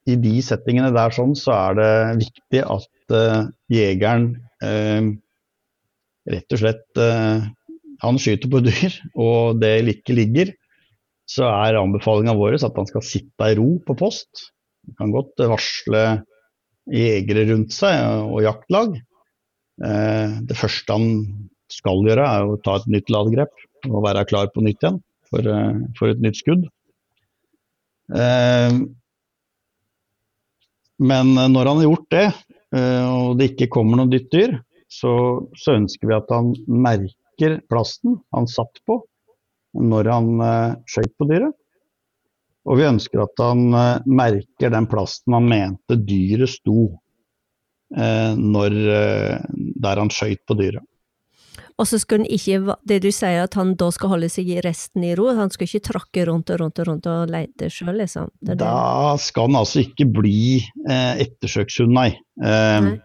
i de settingene der sånn, så er det viktig at eh, jegeren uh, rett og slett uh, Han skyter på dyr, og det ikke ligger, så er anbefalinga vår at han skal sitte i ro på post. Han kan godt varsle jegere rundt seg og jaktlag. Det første han skal gjøre, er å ta et nytt ladegrep og være klar på nytt igjen for, for et nytt skudd. Men eh, når han har gjort det, eh, og det ikke kommer noe nytt dyr, så, så, ønsker vi at han merker plasten han satt på når han skøyt på dyret. Og vi ønsker at han merker den plasten han mente dyret sto når, der han skøyt på dyret. Og så skal han ikke, det du sier at han da skal holde seg i resten i ro, han skal ikke trakke rundt og rundt og rundt og lete sjøl, liksom? Da skal han altså ikke bli eh, ettersøkshund, nei. Eh, nei.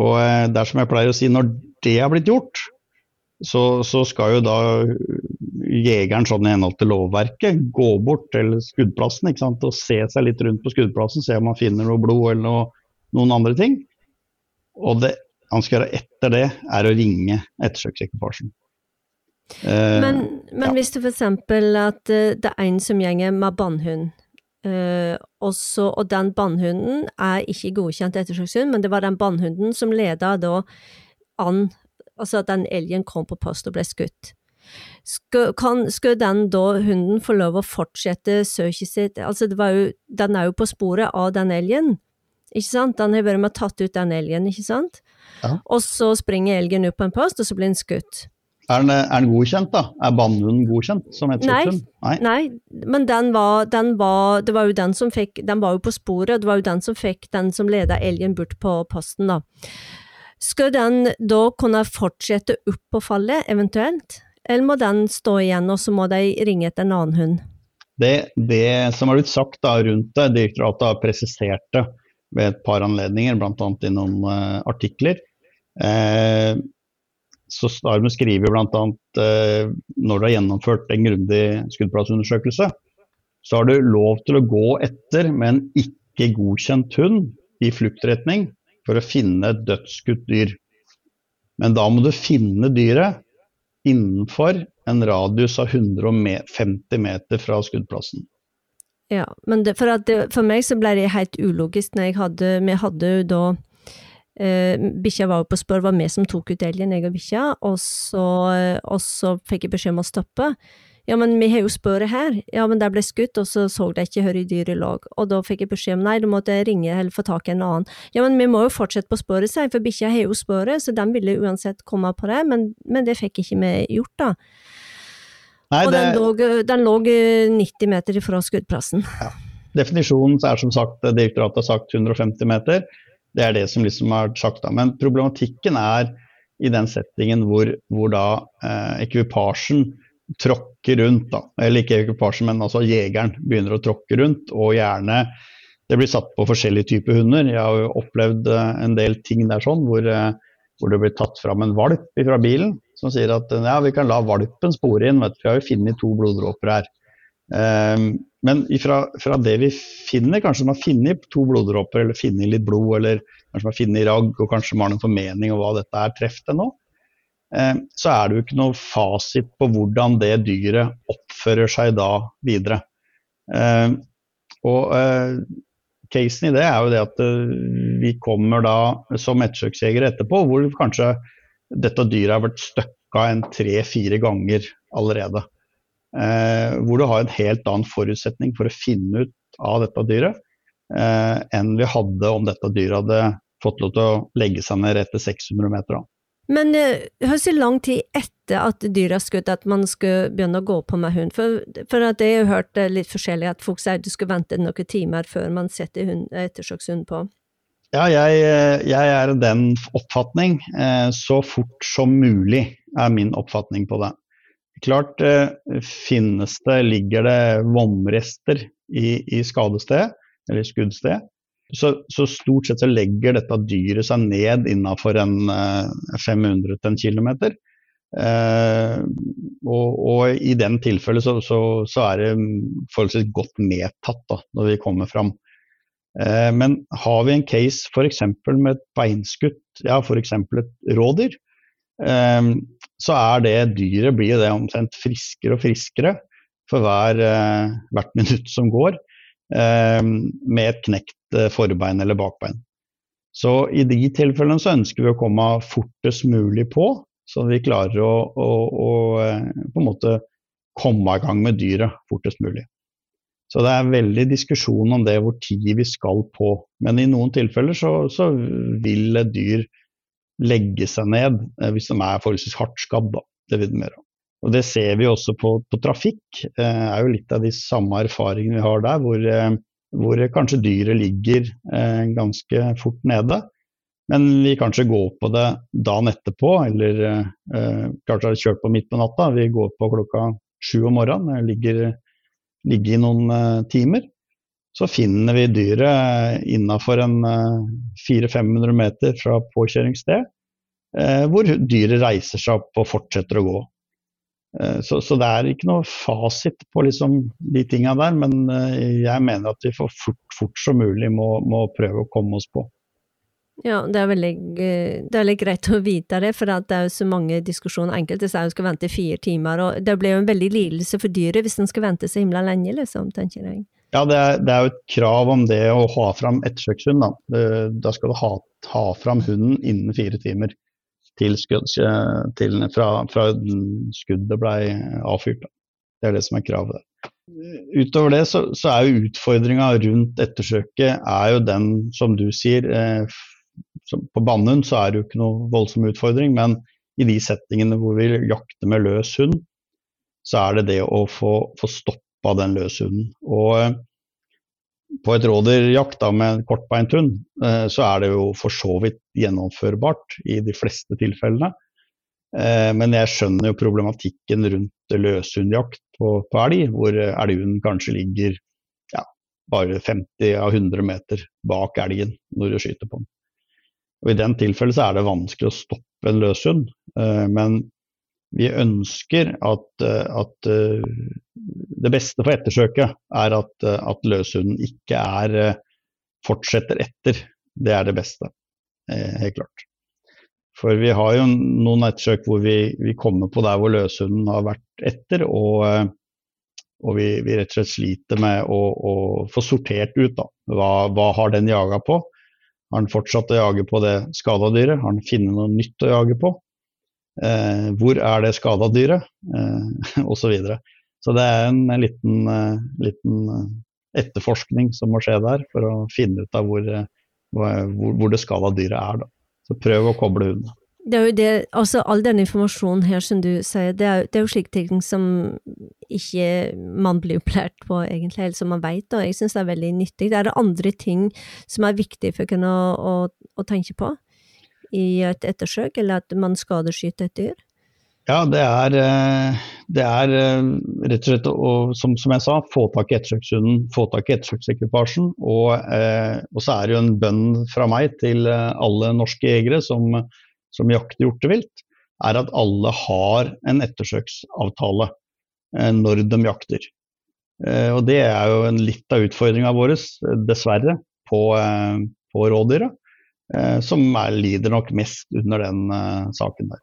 Og eh, det er som jeg pleier å si, når det har blitt gjort, så, så skal jo da jegeren sånn i henhold til lovverket gå bort til skuddplassen ikke sant? og se seg litt rundt på skuddplassen, se om han finner noe blod eller noe, noen andre ting. Og det han skal gjøre etter det, er å ringe ettersøksekvipasjen. Uh, men, men ja. hvis du f.eks. at uh, det er en som gjenger med bannhund, uh, også, og den bannhunden er ikke godkjent ettersøkshund, men det var den bannhunden som leda da an Altså at den elgen kom på post og ble skutt. Skal, kan, skal den da hunden få lov å fortsette søket sitt, altså jo, den er jo på sporet av den elgen, ikke sant? Den har og tatt ut den elgen, ikke sant? Ja. Og så springer elgen opp på en post, og så blir den skutt. Er den, er den godkjent, da? Er bannhunden godkjent som ettersøkshund? Nei, nei, men den var, den var, Det var jo den som fikk Den var jo på sporet, og det var jo den som fikk den som leda elgen bort på posten, da. Skal den da kunne fortsette opp på fallet, eventuelt? Eller må den stå igjen, og så må de ringe etter en annen hund? Det, det som har blitt sagt da rundt det, direktoratet har presisert det ved et par anledninger, bl.a. i noen uh, artikler. Eh, så Starme skriver bl.a. Eh, når du har gjennomført en grundig skuddplassundersøkelse, så har du lov til å gå etter med en ikke godkjent hund i fluktretning for å finne et dødsskutt dyr. Men da må du finne dyret innenfor en radius av 150 meter fra skuddplassen. Ja, men det, for, det, for, meg så ble det helt ulogisk når jeg hadde Vi hadde jo da eh, Bikkja var jo på spør, var vi som tok ut elgen, jeg og bikkja, og og så fikk jeg beskjed om å stoppe. Ja, men vi har jo spørret her. Ja, men der ble skutt, og så så de ikke hvor dyret lå. Og da fikk jeg beskjed om nei, du måtte ringe eller få tak i en annen. Ja, men vi må jo fortsette på spørret, sier for bikkja har jo spørret, så den ville uansett komme på det, men, men det fikk ikke vi gjort, da. Nei, og det... den, lå, den, lå, 90 meter fra skuddplassen. Ja. Definisjonen er som sagt, direktoratet har sagt 150 meter. Det er det som liksom er sagt da. Men problematikken er i den settingen hvor, hvor da eh, ekvipasjen tråkker rundt. da, Eller ikke ekvipasjen, men altså jegeren begynner å tråkke rundt. Og gjerne det blir satt på forskjellige typer hunder. Jeg har jo opplevd eh, en del ting der sånn hvor, eh, hvor det blir tatt fram en valp fra bilen som sier at ja, vi kan la valpen spore inn, vet vi har jo funnet to bloddråper her. Um, men ifra, fra det vi finner, kanskje man har funnet to bloddråper eller funnet litt blod, eller kanskje man har funnet ragg, og kanskje man har noen formening om hva dette er treff det nå, um, så er det jo ikke noe fasit på hvordan det dyret oppfører seg da videre. Um, og uh, casen i det er jo det at vi kommer da som ettersøksjegere etterpå, hvor kanskje dette dyret har vært støkka en tre-fire ganger allerede. Eh, hvor du har en helt annen forutsetning for å finne ut av dette dyret eh, enn vi hadde om dette dyret hadde fått lov til å legge seg ned etter 600 meter. Men høres hvor lang tid etter at dyret er skutt at man skal begynne å gå på med hund? For, for at jeg har hørt litt forskjellig at folk sier at du skal vente noen timer før man setter hund, ettersøkshund på. Ja, jeg, jeg er den oppfatning. Eh, så fort som mulig er min oppfatning på det. klart finnes det, ligger det vomrester i, i skadestedet, eller skuddstedet. Så, så, stort sett så legger dette dyret seg ned innafor en 500 til kilometer. Eh, og, og, i den tilfellet så, så, så, er det forholdsvis godt medtatt da, når vi kommer fram. Eh, men har vi en case f.eks. med et beinskutt, ja f.eks. et rådyr, eh, så er det dyret blir det omtrent friskere og friskere for hver, eh, hvert minutt som går, med et knekt forbein eller bakbein. Så i de tilfellene så ønsker vi å komme fortest mulig på, så vi klarer å, å, å, på en måte komme i gang med dyret fortest mulig. Så det er veldig diskusjon om det hvor tid vi skal på. Men i noen tilfeller så, så vil et dyr legge seg ned eh, hvis de er forholdsvis hardt skadd. Da. Det vil de. Og Det ser vi også på, på trafikk. Det eh, er jo litt av de samme erfaringene vi har der, hvor, hvor kanskje dyret ligger ganske fort nede. Men vi kanskje går på det dagen etterpå, eller eh, kanskje har kjørt på midt på natta. Vi går på klokka sju om morgenen, ligger, ligger i noen eh, timer. Så finner vi dyret innafor en eh, 400-500 meter fra påkjøringssted, eh, hvor dyret reiser seg opp og fortsetter å gå. Eh, så, så, det er ikke noe fasit på liksom de tinga der, men eh, jeg mener at vi for fort, fort som mulig må, må prøve å komme oss på. Ja, det er veldig, eh, det er veldig greit å vite det, for det er jo så mange diskusjoner. Enkelte sier hun skal vente fire timer, og det blir jo en veldig lidelse for dyret hvis den skal vente så himla lenge, liksom, tenker jeg. Ja, det er, det er jo et krav om det å ha fram ettersøkshund. Da. da skal du ha, ha fram hunden innen fire timer til skudd, til, fra, fra, skuddet ble avfyrt. Det er det som er kravet. Utover det så, så er jo utfordringa rundt ettersøket er jo den, som du sier, eh, på Bannhund så er det jo ikke noe voldsom utfordring, men i de settingene hvor vi jakter med løs hund, så er det det å få, få stoppa den løshunden. Og eh, på et rådyrjakt med en kortbeint hund, eh, så er det jo for så vidt gjennomførbart i de fleste tilfellene. Eh, men jeg skjønner jo problematikken rundt løshundjakt på, på elg, hvor elghunden kanskje ligger ja, bare 50 av 100 meter bak elgen når du skyter på den. Og I den tilfellet så er det vanskelig å stoppe en løshund, eh, men vi ønsker at, eh, at, eh, det beste for ettersøket er at, at løshunden ikke er, fortsetter etter. Det er det beste, helt klart. For vi har jo noen ettersøk hvor vi, vi kommer på der hvor løshunden har vært etter, og, og vi, vi, rett og slett sliter med å, å få sortert ut da. Hva, hva har den jaga på, har han fortsatt å jage på det skada dyret? Har han funnet noe nytt å jage på? Eh, hvor er det skada dyret? Eh, Osv. Så, videre. så det er en, en liten, uh, liten, eh, etterforskning som må skje der, for å finne ut av hvor, uh, hvor, hvor det skada dyret er. Da. Så prøv å koble hunden. Det er jo det, altså all den informasjonen her som du sier, det er, det er jo slike ting som ikke man blir opplært på egentlig, eller som man vet, og jeg synes det er veldig nyttig. Det er det andre ting som er viktig for å kunne å, å tenke på i et ettersøk, eller at man skadeskyter et dyr? Ja, det er, eh, det er eh, rett og slett å, som, som, jeg sa, få tak i ettersøkshunden, få tak i ettersøksekvipasjen. Og, eh, og, så er det jo en bønn fra meg til alle norske jegere som som jakter hjortevilt, er at alle har en ettersøksavtale eh, når de jakter. Eh, og Det er jo en litt av utfordringa vår, dessverre, på, eh, på rådyra. Som er, lider nok mest under den saken der.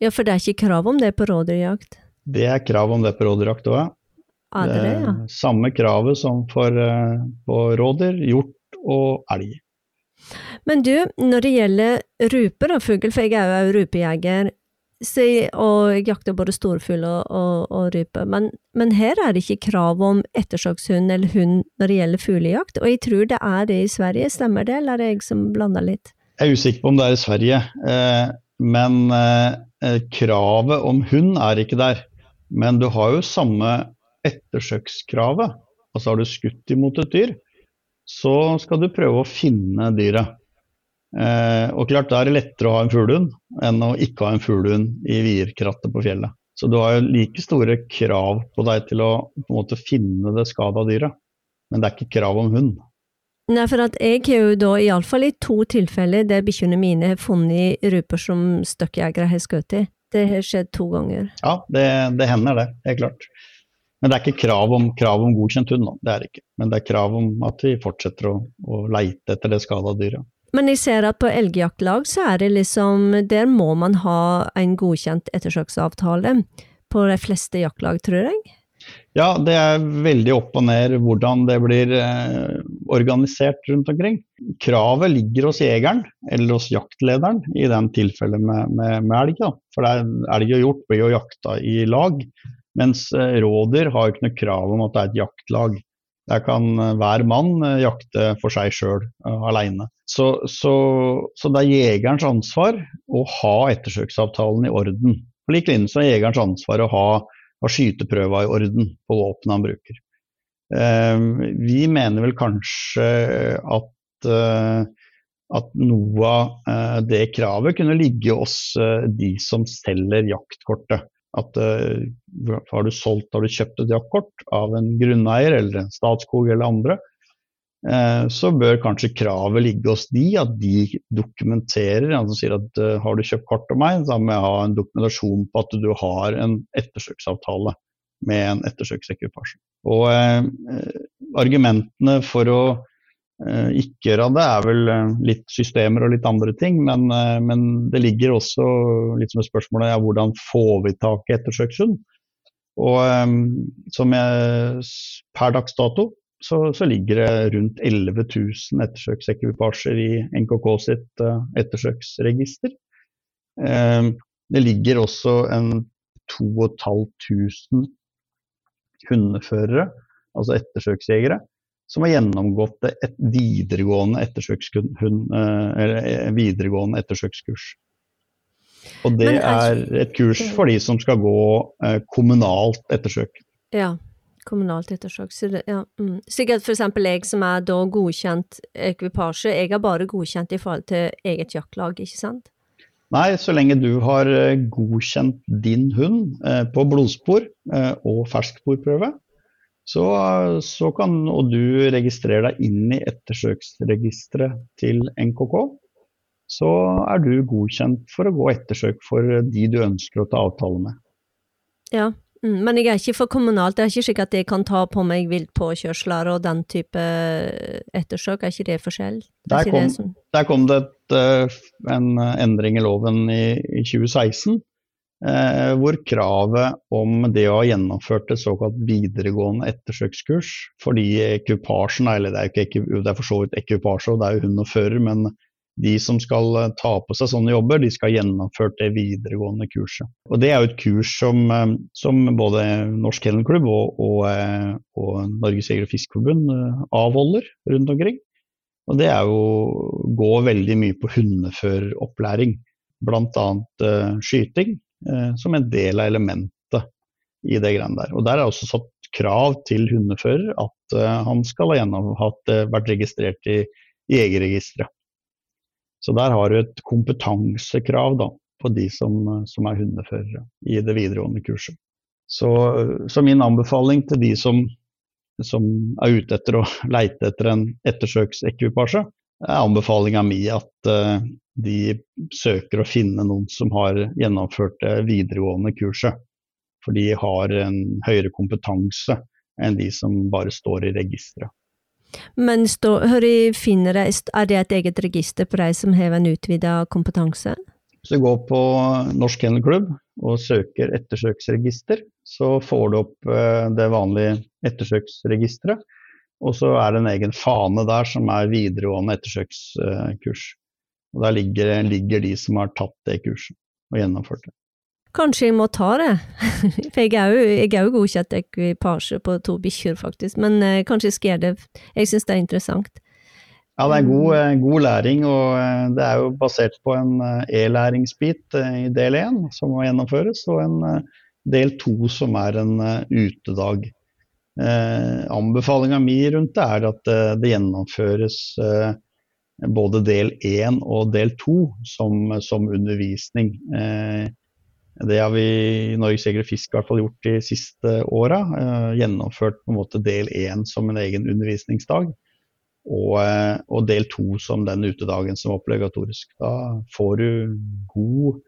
Ja, for det er ikke krav om det på rådyrjakt? Det er krav om det på rådyrjakt òg, ja. Det, det, ja. Samme kravet som for, på rådyr, hjort og elg. Men du, når det gjelder rupe, og fugl, for jeg er jo rupejeger, og jeg jakter både storfugl og, og, og rype, men, men, her er det ikke krav om ettersøkshund eller hund når det gjelder fuglejakt, og jeg tror det er det i Sverige, stemmer det, eller er det jeg som blander litt? Jeg er usikker på om det er i Sverige, eh, men eh, kravet om hund er ikke der. Men du har jo samme ettersøkskravet. Altså har du skutt imot et dyr, så skal du prøve å finne dyret. Eh, og klart Da er det lettere å ha en fuglehund enn å ikke ha en fuglehund i vierkrattet på fjellet. Så du har jo like store krav på deg til å på en måte finne det skada dyret, men det er ikke krav om hund. Nei, for at jeg har jo da iallfall i to tilfeller der bikkjene mine har funnet ruper som støkkjegere har skutt i. Det har skjedd to ganger. Ja, det, det hender det, helt klart. Men det er ikke krav om, krav om godkjent hund, da. det er det ikke. Men det er krav om at vi fortsetter å, å leite etter det skada dyret. Men jeg ser at på elgjaktlag så er det liksom Der må man ha en godkjent ettersøksavtale. På de fleste jaktlag, tror jeg. Ja, det er veldig opp og ned hvordan det blir eh, organisert rundt omkring. Kravet ligger hos jegeren eller hos jaktlederen i den tilfellet med, med, med elg. Da. For det er elg og hjort blir jo jakta i lag. Mens eh, rådyr har ikke noe krav om at det er et jaktlag. Der kan eh, hver mann eh, jakte for seg sjøl, alene. Så, så, så, det er jegerens ansvar å ha ettersøksavtalen i orden. På lik linje så er jegerens ansvar å ha, ha skyteprøva i orden på våpenet han bruker. Uh, vi mener vel kanskje at, uh, at noe av det kravet kunne ligge hos de som selger jaktkortet. At uh, har du solgt, har du kjøpt et jaktkort av en grunneier eller en Statskog eller andre, uh, så bør kanskje kravet ligge hos de, at de dokumenterer. Altså sier at uh, har du kjøpt kort av meg, så må jeg ha en dokumentasjon på at du har en ettersøksavtale med en ettersøksekvipasje. Og argumentene for å ikke gjøre det er vel eh, litt systemer og litt andre ting, men, eh, men det ligger også litt som et spørsmål ja, hvordan får vi tak i ettersøkshund. Og som jeg, per dags dato så, så, ligger det rundt 11 000 ettersøksekvipasjer i NKK sitt ettersøksregister. Det ligger også en 2500 hundeførere, altså ettersøksjegere, som har gjennomgått et videregående, eh, videregående ettersøkskurs. Og det er et kurs for de som skal gå eh, kommunalt ettersøk. Ja, kommunalt ettersøk. Så det, ja. mm. Sikkert for eksempel jeg som er da godkjent ekvipasje, jeg er bare godkjent i forhold til eget jaktlag, ikke sant? Nei, så lenge du har eh, godkjent din hund eh, på blodspor eh, og fersksporprøve, så, så, kan og du registrerer deg inn i ettersøksregisteret til NKK, så er du godkjent for å gå ettersøk for de du ønsker å ta avtale med. Ja, mm, men jeg er ikke for kommunalt. Det er ikke slik at jeg kan ta på meg viltpåkjørsler og den type ettersøk. Er ikke det forskjell? Der kom, det, som... der kom det et, eh, en endring i loven i, i 2016 Eh, hvor kravet om det å ha gjennomført et såkalt videregående ettersøkskurs fordi ekvipasjen, eller det er, ikke, det er for så vidt ekvipasje, og det er jo hund og fører, men de som skal eh, ta på seg sånne jobber, de skal ha gjennomført det videregående kurset. Og Det er jo et kurs som, eh, som både Norsk Kennelklubb og, og, og Norges Jeger- og Fiskerforbund avholder rundt omkring. Og Det er jo gå veldig mye på hundeføreropplæring, bl.a. Skyting. Eh, som en del av elementet i det greiene der. Og Der er også satt krav til hundefører at uh, han skal ha gjennomhatt, uh, vært registrert i, Jegerregisteret. Så der har du et kompetansekrav da, på de som, som, er hundeførere i det videregående kurset. Så, så min anbefaling til de som, som, er ute etter å leite etter en ettersøksekvipasje, er anbefalinga mi at de søker å finne noen som har gjennomført det videregående kurset. For de har en høyere kompetanse enn de som bare står i registeret. Men stå, hør, finner det, er det et eget register på de som har en utvida kompetanse? Hvis du går på Norsk Kennelklubb og søker ettersøksregister, så får du opp eh, det vanlige ettersøksregisteret. Og så er det en egen fane der som er videregående ettersøkskurs. Og Der ligger, ligger, de som har tatt det kurset og gjennomført det. Kanskje jeg må ta det, for jeg er jo, jeg er jo godkjent ekvipasje på to bikkjer, faktisk. Men eh, kanskje jeg skal gjøre det, jeg syns det er interessant. Ja, det er god, eh, god, læring, og eh, det er jo basert på en eh, e-læringsbit i del én som må gjennomføres, og en del to som er en utedag. Eh, Anbefalinga mi rundt det er at det gjennomføres eh, både del én og del to som, som, undervisning. Eh, Det har vi i Norges Jeger og Fisk gjort de siste åra. Eh, gjennomført på en måte del én som en egen undervisningsdag. Og, eh, og, del to som den utedagen som er obligatorisk. Da får du god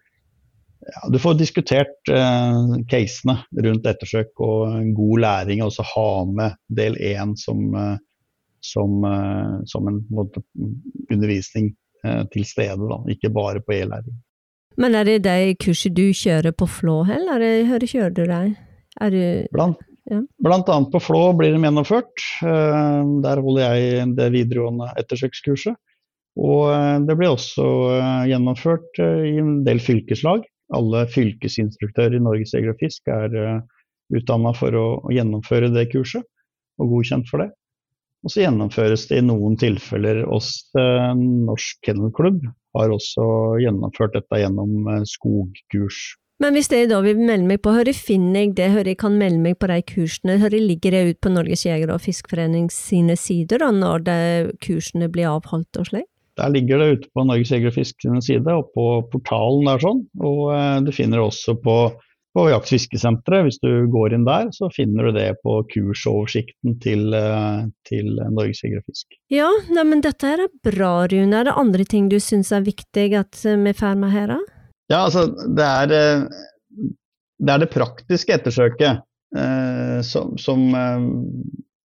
ja, Du får diskutert eh, casene rundt ettersøk og god læring. Og så ha med del én som, eh, som, eh, som, en måte, undervisning eh, til stede, da. ikke bare på e-læring. Men er det de kursene du kjører på Flå, eller hvor kjører du dem? Blant, ja. blant, annet på Flå blir de gjennomført. Eh, der holder jeg det videregående ettersøkskurset. Og det blir også gjennomført i en del fylkeslag. Alle fylkesinstruktører i Norges Jeger og Fisk er utdanna for å gjennomføre det kurset, og godkjent for det. Og så gjennomføres det i noen tilfeller hos eh, Norsk Kennelklubb. Har også gjennomført dette gjennom eh, skogkurs. Men hvis jeg da vil melde meg på, hvor finner jeg det, hvor jeg kan melde meg på de kursene? Hvor ligger det ut på Norges jeger- og fiskeforening sine sider da, når de kursene blir avholdt og slik? Der ligger det ute på Norges jeger og fisk sine side, og på portalen der sånn. Og eh, du finner det også på på Jaktfiskesenteret. Hvis du går inn der, så finner du det på kursoversikten til, eh, til Norges Jeger Fisk. Ja, nei, men dette er bra, Rune. Er det andre ting du syns er viktig at vi får med her? Ja, altså det er, eh, det er det praktiske ettersøket eh, som, som, eh,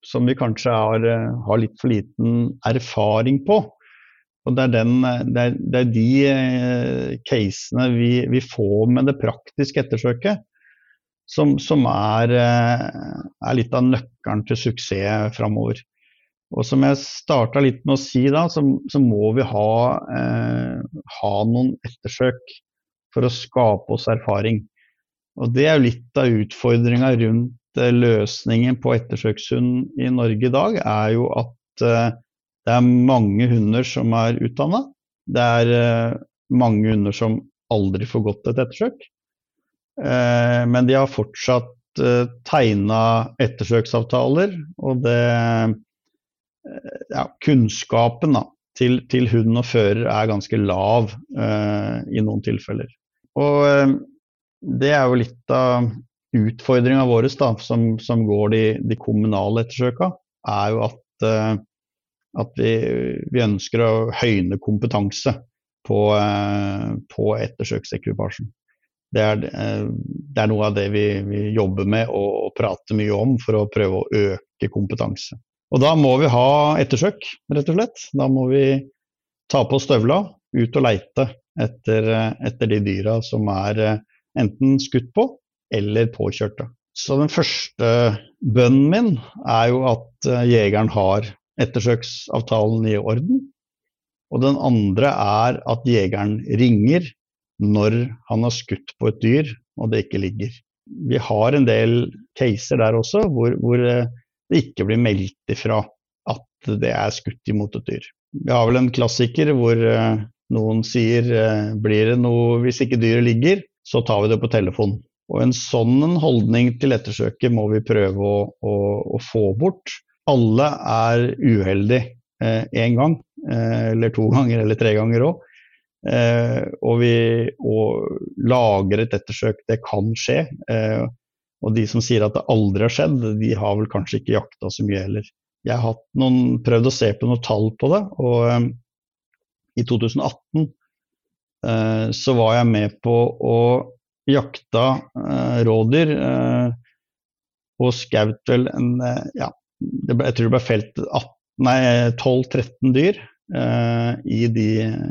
som, vi kanskje har, har litt for liten erfaring på. Og det er, den, det er, det er de eh, casene vi, vi, får med det praktiske ettersøket, som, som er, eh, er, litt av nøkkelen til suksess framover. Og som jeg starta litt med å si da, så, så må vi ha, eh, ha, noen ettersøk for å skape oss erfaring. Og det er jo litt av utfordringa rundt eh, løsningen på ettersøkshund i Norge i dag, er jo at eh, det er mange hunder som er utdanna. Det er uh, mange hunder som aldri får gått et ettersøk. Uh, men de har fortsatt eh, tegna ettersøksavtaler, og det ja, Kunnskapen da, til, til, hund og fører er ganske lav eh, i noen tilfeller. Og det er jo litt av utfordringa vår som, som, går de, de kommunale ettersøka, er jo at at vi, vi ønsker å høyne kompetanse på, eh, på ettersøksekvipasjen. Det er, eh, det er, noe av det vi, vi, jobber med og prater mye om for å prøve å øke kompetanse. Og da må vi ha ettersøk, rett og slett. Da må vi ta på støvla, ut og leite etter, etter de dyra som er eh, enten skutt på eller påkjørte. Så den første bønnen min er jo at jegeren har ettersøksavtalen i orden. Og den andre er at jegeren ringer når han har skutt på et dyr og det ikke ligger. Vi har en del caser der også hvor, hvor eh, det ikke blir meldt ifra at det er skutt imot et dyr. Vi har vel en klassiker hvor eh, noen sier eh, blir det noe hvis ikke dyret ligger, så tar vi det på telefon. Og En sånn holdning til ettersøket må vi prøve å, å, å få bort alle er uheldige én eh, gang, eh, eller to ganger, eller tre ganger òg. Eh, og vi og lager et ettersøk, det kan skje. Eh, og de som sier at det aldri har skjedd, de har vel kanskje ikke jakta så mye heller. Jeg har noen, prøvd å se på noen tall på det, og eh, i 2018 eh, så var jeg med på å jakta rådyr og skaut vel en ja, jeg tror det ble felt 12-13 dyr eh, i, de,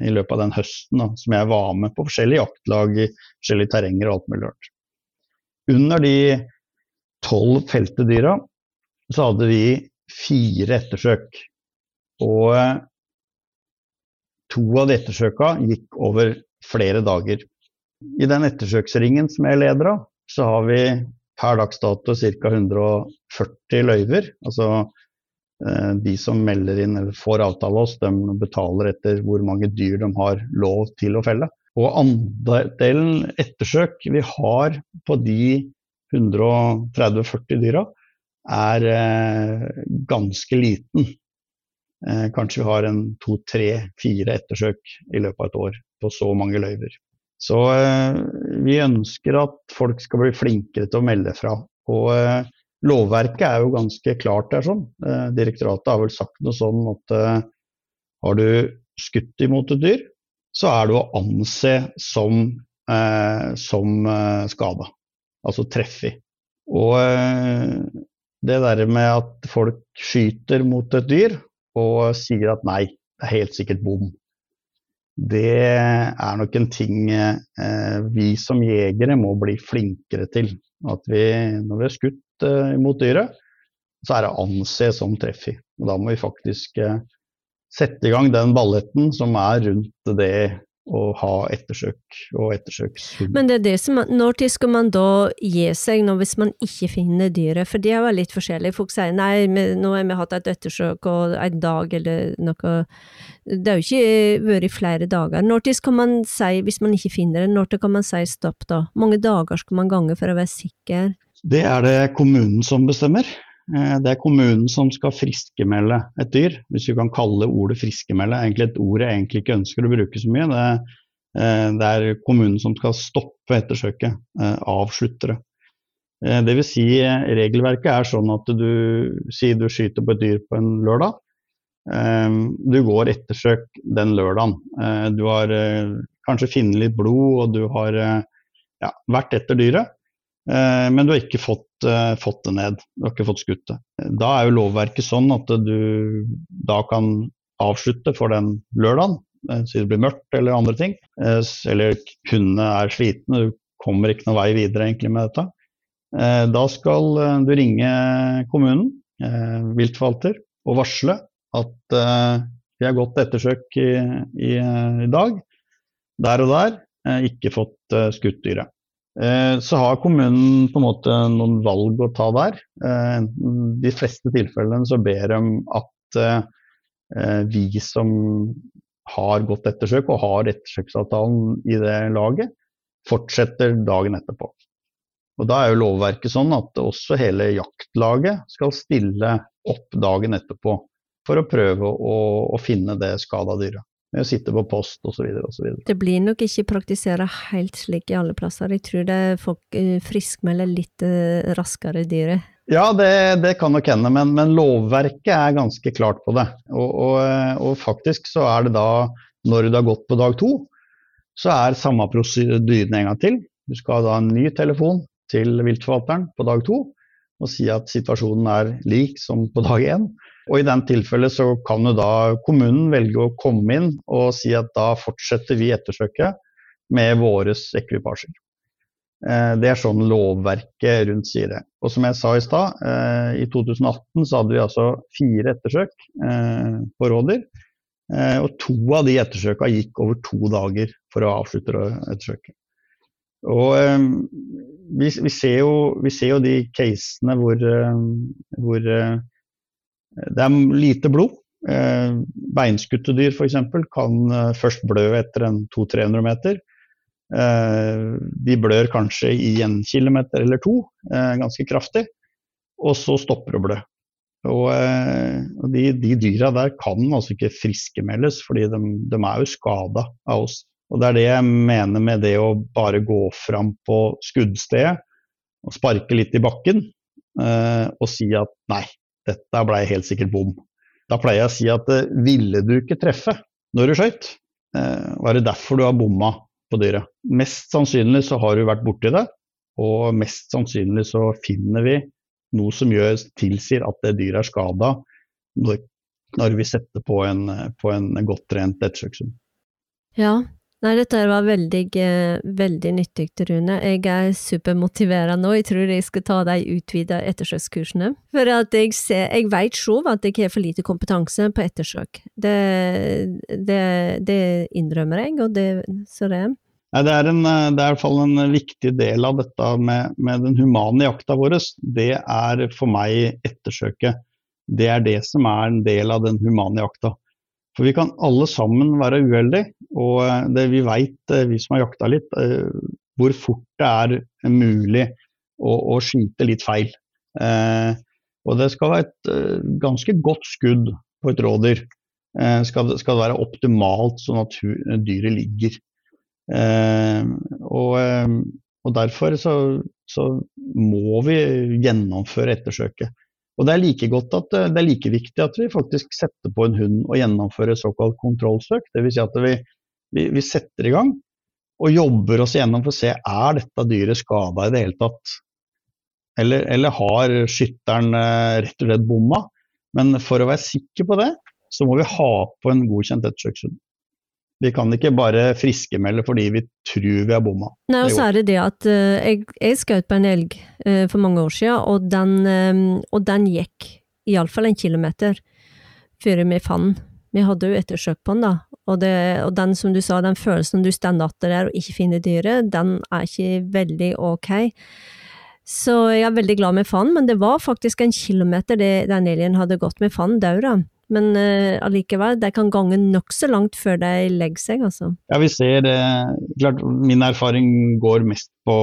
i, løpet av den høsten da, som jeg var med på forskjellige jaktlag forskjellige terrenger og alt mulig rart. Under de tolv felte dyra så hadde vi fire ettersøk. Og eh, to av de ettersøka gikk over flere dager. I den ettersøksringen som jeg leder av, så har vi per dags dato ca. 140 løyver. Altså eh, de som melder inn eller får avtale hos, de betaler etter hvor mange dyr de har lov til å felle. Og andelen ettersøk vi har på de 130-40 dyra, er eh, ganske liten. Eh, kanskje vi har en to, tre, fire ettersøk i løpet av et år på så mange løyver. Så eh, vi ønsker at folk skal bli flinkere til å melde fra. Og eh, lovverket er jo ganske klart der sånn. Eh, direktoratet har vel sagt noe sånn at har du skutt imot et dyr, så er du å anse som, som skada. Altså treffig. Og det der med at folk skyter mot et dyr og sier at nei, det er helt sikkert bom det er nok en ting eh, vi som jegere må bli flinkere til. At vi, når vi har skutt eh, mot dyret, så er det å anse som treffig. Og da må vi faktisk eh, sette i gang den balletten som er rundt det å ha ettersøk og ettersøkshund. Men det er det som, når skal man da gi seg nå hvis man ikke finner dyret? For det er jo litt forskjellig. Folk sier nei, nå har vi hatt et ettersøk og en dag eller noe. Det har jo ikke vært i flere dager. Når skal man si, hvis man ikke finner det, når kan man si stopp da? mange dager skal man gange for å være sikker? Det er det kommunen som bestemmer. Eh, det er kommunen som skal friskemelde et dyr, hvis vi kan kalle ordet friskemelde. Egentlig et ord jeg egentlig ikke ønsker å bruke så mye. Det, eh, det er kommunen som skal stoppe ettersøket, eh, avslutte det. Dvs. Si, regelverket er sånn at du sier du skyter på et dyr på en lørdag. Du går ettersøk den lørdagen. Du har kanskje funnet litt blod, og du har ja, vært etter dyret. Men du har ikke fått, fått, det ned. Du har ikke fått skutt det. Da er jo lovverket sånn at du da kan avslutte for den lørdagen, uh, siden det blir mørkt eller andre ting. Uh, eller hundene er slitne, du kommer ikke noen vei videre egentlig med dette. Da skal du ringe kommunen, viltforvalter, og varsle at vi har gått ettersøk i, i, i dag. Der og der, ikke fått skutt dyret. Eh, så har kommunen på en måte noen valg å ta der. Eh, de fleste tilfellene så ber de at eh, vi som har gått ettersøk og har ettersøksavtalen i det laget, fortsetter dagen etterpå. Og Da er jo lovverket sånn at også hele jaktlaget skal stille opp dagen etterpå for å prøve å, å finne det skada dyret med å sitte på post osv. osv. Det blir nok ikke praktisert helt slik i alle plasser. Jeg tror det folk eh, friskmelder litt eh, raskere dyret. Ja, det, det, kan nok hende, men, men, lovverket er ganske klart på det. Og, og, og, faktisk så er det da, når du har gått på dag to, så er samme prosedyren en gang til. Du skal ha en ny telefon til viltforvalteren på dag to og si at situasjonen er lik som på dag én. Og I den tilfellet så kan jo da kommunen velge å komme inn og si at da fortsetter vi ettersøket med våre ekvipasjer. Eh, det er sånn lovverket rundt sier det. Og som jeg sa i stad, eh, i 2018 så hadde vi altså fire ettersøk eh, på rådyr. Og to av de ettersøka gikk over to dager for å avslutte ettersøket. Og vi, ser jo, vi, ser jo, de casene hvor, hvor det er lite blod. Eh, beinskuttedyr f.eks. kan eh, først blø etter en 200-300 meter. Eh, de blør kanskje i en kilometer eller to, ganske kraftig, og så stopper det å blø. Og de, de, dyra der kan altså ikke friskmeldes, fordi de, de er jo skada av oss. Og Det er det jeg mener med det å bare gå fram på skuddstedet og sparke litt i bakken og si at nei, dette blei helt sikkert bom. Da pleier jeg å si at eh, ville du ikke treffe når du skøyt, eh, var det derfor du har bomma på dyret. Mest sannsynlig så har du vært borti det, og mest sannsynlig så finner vi noe som gjør, tilsier at det dyret er skada når, når, vi setter på en, på en godt trent ettersøkshund. Ja, Nei, dette var veldig, veldig nyttig, Rune. Jeg er supermotivert nå. Jeg tror jeg skal ta de utvida ettersøkskursene. For jeg, ser, jeg vet selv at jeg har for lite kompetanse på ettersøk. Det, det, det innrømmer jeg, og det, så det Nei, det, er en, det er i hvert fall en viktig del av dette med, med den humane jakta vår. Det er for meg ettersøket. Det er det som er en del av den humane jakta. For vi kan alle sammen være uheldige, og eh, det vi vet, eh, vi som har jakta litt, eh, hvor fort det er mulig å, å skyte litt feil. Eh, og det skal være et ganske godt skudd på et rådyr. Eh, skal, skal, det, være optimalt sånn at dyret ligger. Eh, og, og, derfor så, så, må vi gjennomføre ettersøket. Og det er like godt at det er like viktig at vi faktisk setter på en hund og gjennomfører såkalt kontrollsøk. Dvs. Si at vi, vi, vi, setter i gang og jobber oss gjennom for å se er dette dyret skada i det hele tatt. Eller, eller har skytteren eh, rett og slett bomma? Men for å være sikker på det, så må vi ha på en godkjent ettersøkshund. Vi kan ikke bare friskemelde fordi vi tror vi har bomma. Nei, og så er det det at uh, jeg, jeg skjøt på en elg uh, for mange år siden, og den, um, og den gikk iallfall en kilometer før vi fant den. Vi hadde jo ettersøk på den, da. Og, det, og, den, som du sa, den følelsen du står atter der og ikke finner dyret, den er ikke veldig ok. Så jeg er veldig glad vi fant den, men det var faktisk en kilometer det den elgen hadde gått. Vi fant daura. Men uh, allikevel, de kan gange nokså langt før de legger seg, altså. Ja, vi ser det. Klart, min erfaring går mest på,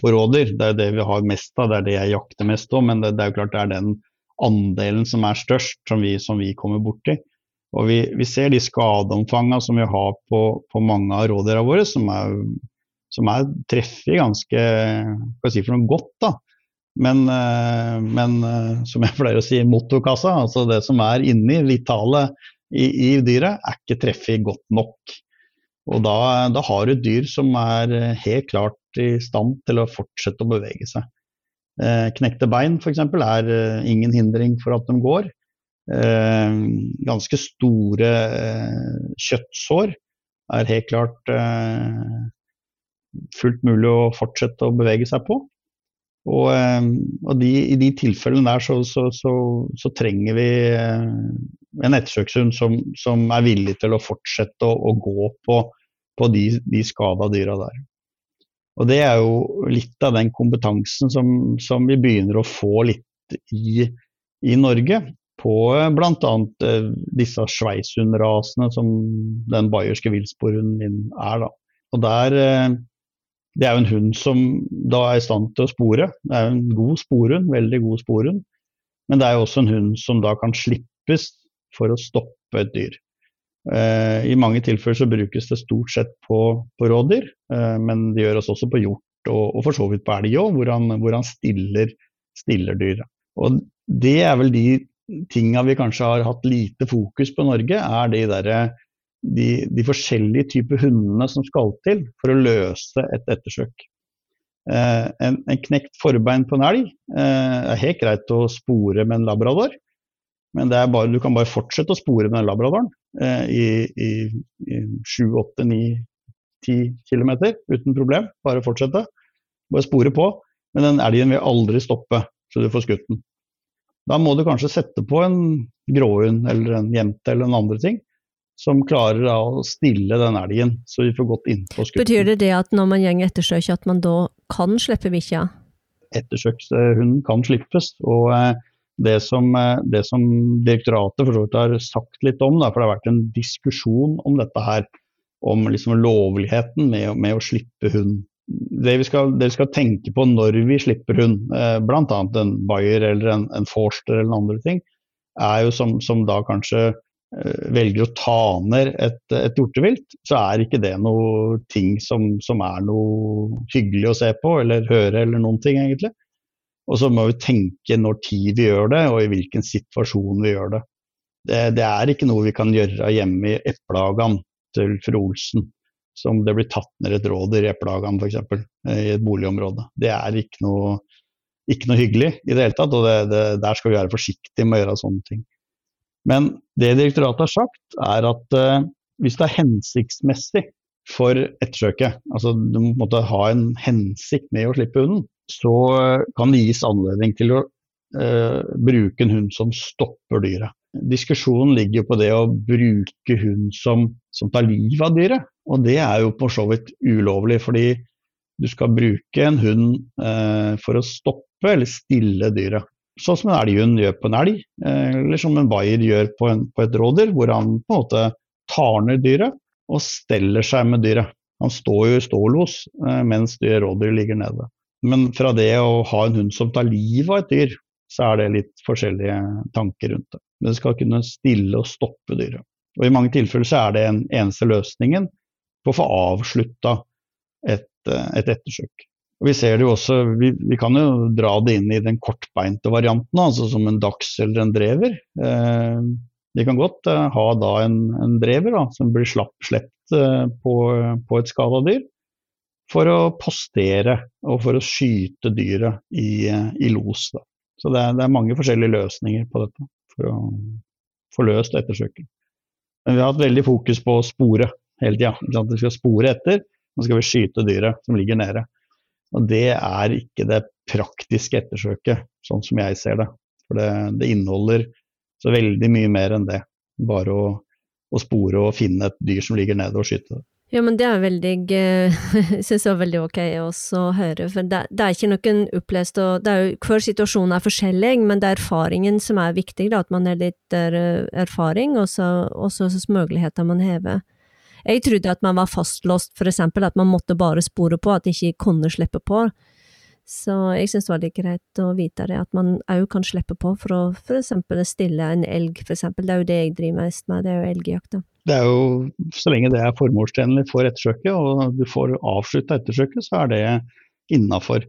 på rådyr. Det er det vi har mest av, det er det jeg jakter mest av. Men det, det er jo klart det er den andelen som er størst, som vi, som vi kommer borti. Og vi, vi ser de skadeomfangene som vi har på, på mange av rådyra våre, som er, som er treffer ganske hva si for noe godt. da. Men, eh, men, eh, som jeg pleier å si, motorkassa, altså det som er inni, vitale i, i dyret, er ikke treffet godt nok. Og da, da, har du et dyr som er helt klart i stand til å fortsette å bevege seg. Eh, knekte bein f.eks. er eh, ingen hindring for at de går. Eh, ganske store eh, kjøttsår er helt klart fullt mulig å fortsette å bevege seg på. Og, eh, og de, i de tilfellene der så, så, så, så trenger vi eh, en ettersøkshund som, som, er villig til å fortsette å, å gå på, på de, de skada dyra der. Og det er jo litt av den kompetansen som, som vi begynner å få litt i, i Norge. På eh, bl.a. disse sveishundrasene som den bayerske villsporhunden min er. Da. Og der det er jo en hund som da er i stand til å spore. Det er jo en god sporhund, veldig god sporhund. Men det er jo også en hund som da kan slippes for å stoppe et dyr. Eh, I mange tilfeller så brukes det stort sett på, på rådyr, eh, men det gjøres også på hjort og, og for så vidt på elg òg, hvor, hvor, han stiller, stiller dyr. Og det er vel de tinga vi kanskje har hatt lite fokus på i Norge, er de derre de, de, forskjellige typer hundene som skal til for å løse et ettersøk. Eh, en, en, knekt forbein på en elg eh, er helt greit å spore med en labrador, men bare, du kan bare fortsette å spore med den labradoren eh, i, i, i 7, 8, 9, 10 km uten problem. Bare fortsette. Bare spore på. Men den elgen vil aldri stoppe, så du får skutt den. Da må du kanskje sette på en gråhund eller en jente eller en andre ting som klarer da, å stille den elgen, så vi får gått innpå skutten. Betyr det det at når man går ettersøk, at man da kan slippe bikkja? Ettersøkshunden kan slippes. og eh, det som, eh, det som, direktoratet for så vidt har sagt litt om, da, for det har vært en diskusjon om dette her, om liksom lovligheten med, med å slippe hund. Det vi, skal, det vi, skal, tenke på når vi slipper hund, eh, bl.a. en Bayer eller en, en Forster eller andre ting, er jo som, som da kanskje Eh, velger å ta ned et, et hjortevilt, så er ikke det noe ting som, som, er noe hyggelig å se på eller høre eller noen ting, egentlig. Og så må vi tenke når tid vi gjør det, og i hvilken situasjon vi gjør det. Det, det er ikke noe vi kan gjøre hjemme i eplehagen til fru Olsen, som det blir tatt ned et rådyr i eplehagen f.eks. i et boligområde. Det er ikke noe, ikke noe hyggelig i det hele tatt, og det, det, der skal vi være forsiktige med å gjøre sånne ting. Men det direktoratet har sagt, er at uh, hvis det er hensiktsmessig for ettersøket, altså du må ha en hensikt med å slippe hunden, så uh, kan det gis anledning til å uh, bruke en hund som stopper dyret. Diskusjonen ligger jo på det å bruke hund som, som tar livet av dyret, og det er jo på så vidt ulovlig. fordi du skal bruke en hund for å stoppe eller stille dyret. Sånn som en elghund gjør på en elg, eh, eller som en bayer gjør på, en, på et rådyr, hvor han på en måte tar ned dyret og steller seg med dyret. Han står jo i stålos eh, mens rådyret ligger nede. Men fra det å ha en hund som tar livet av et dyr, så er det litt forskjellige tanker rundt det. Men det skal kunne stille og stoppe dyret. Og I mange tilfeller så er det en eneste løsningen. på å få avslutta et, et ettersøk. Og vi ser det jo også, vi, vi, kan jo dra det inn i den kortbeinte varianten, altså som en dachs eller en drever. Eh, de kan godt eh, ha da en, en drever da, som blir slapp, eh, på, på, et skada dyr, for å postere og for å skyte dyret i, i los. Da. Så det er, det er, mange forskjellige løsninger på dette for å få løst ettersøket. Men vi har hatt veldig fokus på å spore hele tida. Vi skal spore etter, så skal vi skyte dyret som ligger nede. Og det er ikke det praktiske ettersøket, sånn som jeg ser det. For det, det inneholder så veldig mye mer enn det. Bare å, å, spore og finne et dyr som ligger nede og skyte. Ja, men det er veldig, jeg syns det er veldig ok å høre, for det, det er ikke noen opplest, og det er jo, hver situasjon er forskjellig, men det er erfaringen som er viktig, da, at man har litt eh, erfaring, og så muligheter man hever. Jeg trodde at man var fastlåst, eksempel, at man måtte bare spore på, at ikke kunne slippe på. Så jeg synes det var litt greit å vite det, at man òg kan slippe på for å eksempel stille en elg, eksempel. Det er jo det jeg driver mest med, det er jo elgjakt. Det er jo, så lenge det er formålstjenlig for ettersøket, og du får avslutta ettersøket, så er det innafor.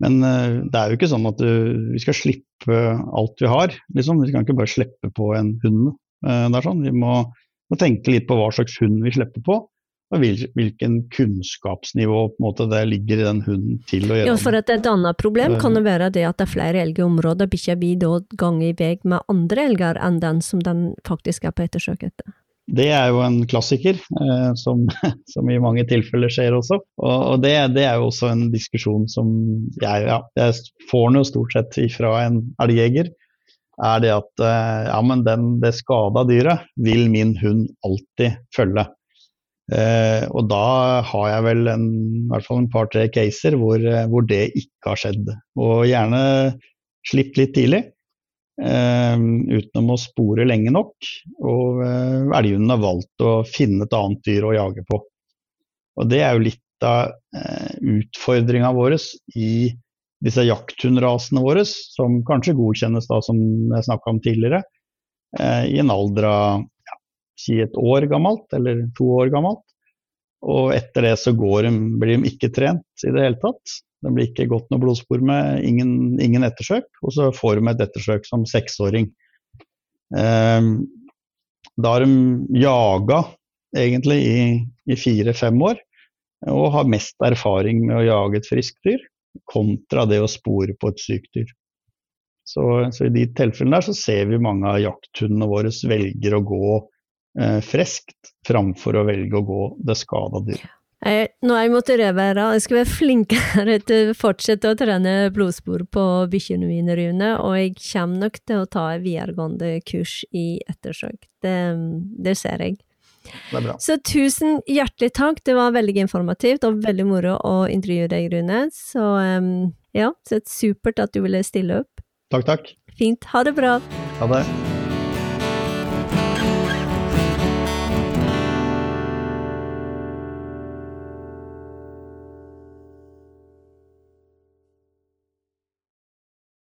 Men uh, det er jo ikke sånn at du, vi skal slippe alt vi har, liksom. Vi kan ikke bare slippe på en hund. Uh, det er sånn. Vi må må tenke litt på hva slags hund vi slipper på. Og hvilken kunnskapsnivå måte, det ligger i den hunden til å gjøre. Ja, for Et annet problem kan det være det at det er flere elger i området. Bikkja blir da gang i vei med andre elger enn den som den faktisk er på ettersøk etter. Det er jo en klassiker, eh, som, som, i mange tilfeller skjer også. Og, og det, det, er jo også en diskusjon som jeg, ja, jeg får noe stort sett fra en elgjeger er det at eh, ja, men den, det skada dyret vil min hund alltid følge. Eh, og da har jeg vel en, i hvert fall en par-tre caser hvor, eh, hvor, det ikke har skjedd. Og gjerne slipp litt tidlig, eh, utenom å spore lenge nok. Og eh, elghunden har valgt å finne et annet dyr å jage på. Og det er jo litt av eh, utfordringa vår i disse jakthundrasene våre, som kanskje godkjennes da, som jeg snakka om tidligere, eh, i en alder av ja, si et år gammelt, eller to år gammelt. Og etter det så de, blir de ikke trent i det hele tatt. Det blir ikke gått noe blodspor med, ingen, ingen, ettersøk. Og så får de et ettersøk som seksåring. Eh, da har de jaga egentlig i, i fire-fem år, og har mest erfaring med å jage et friskt dyr kontra det å spore på et sykt dyr. Så, så, i de tilfellene der så ser vi mange av jakthundene våre velger å gå eh, friskt framfor å velge å gå det skada dyret. Jeg, nå jeg motiverer jeg skal være flinkere til å fortsette å trene blodspor på bikkjene mine, Rune, og jeg kommer nok til å ta videregående kurs i ettersøk. Det, det ser jeg. Så tusen hjertelig takk, det var veldig informativt og veldig moro å intervjue deg, Rune. Så ja, så supert at du ville stille opp. Takk, takk. Fint. Ha det bra. Ha det.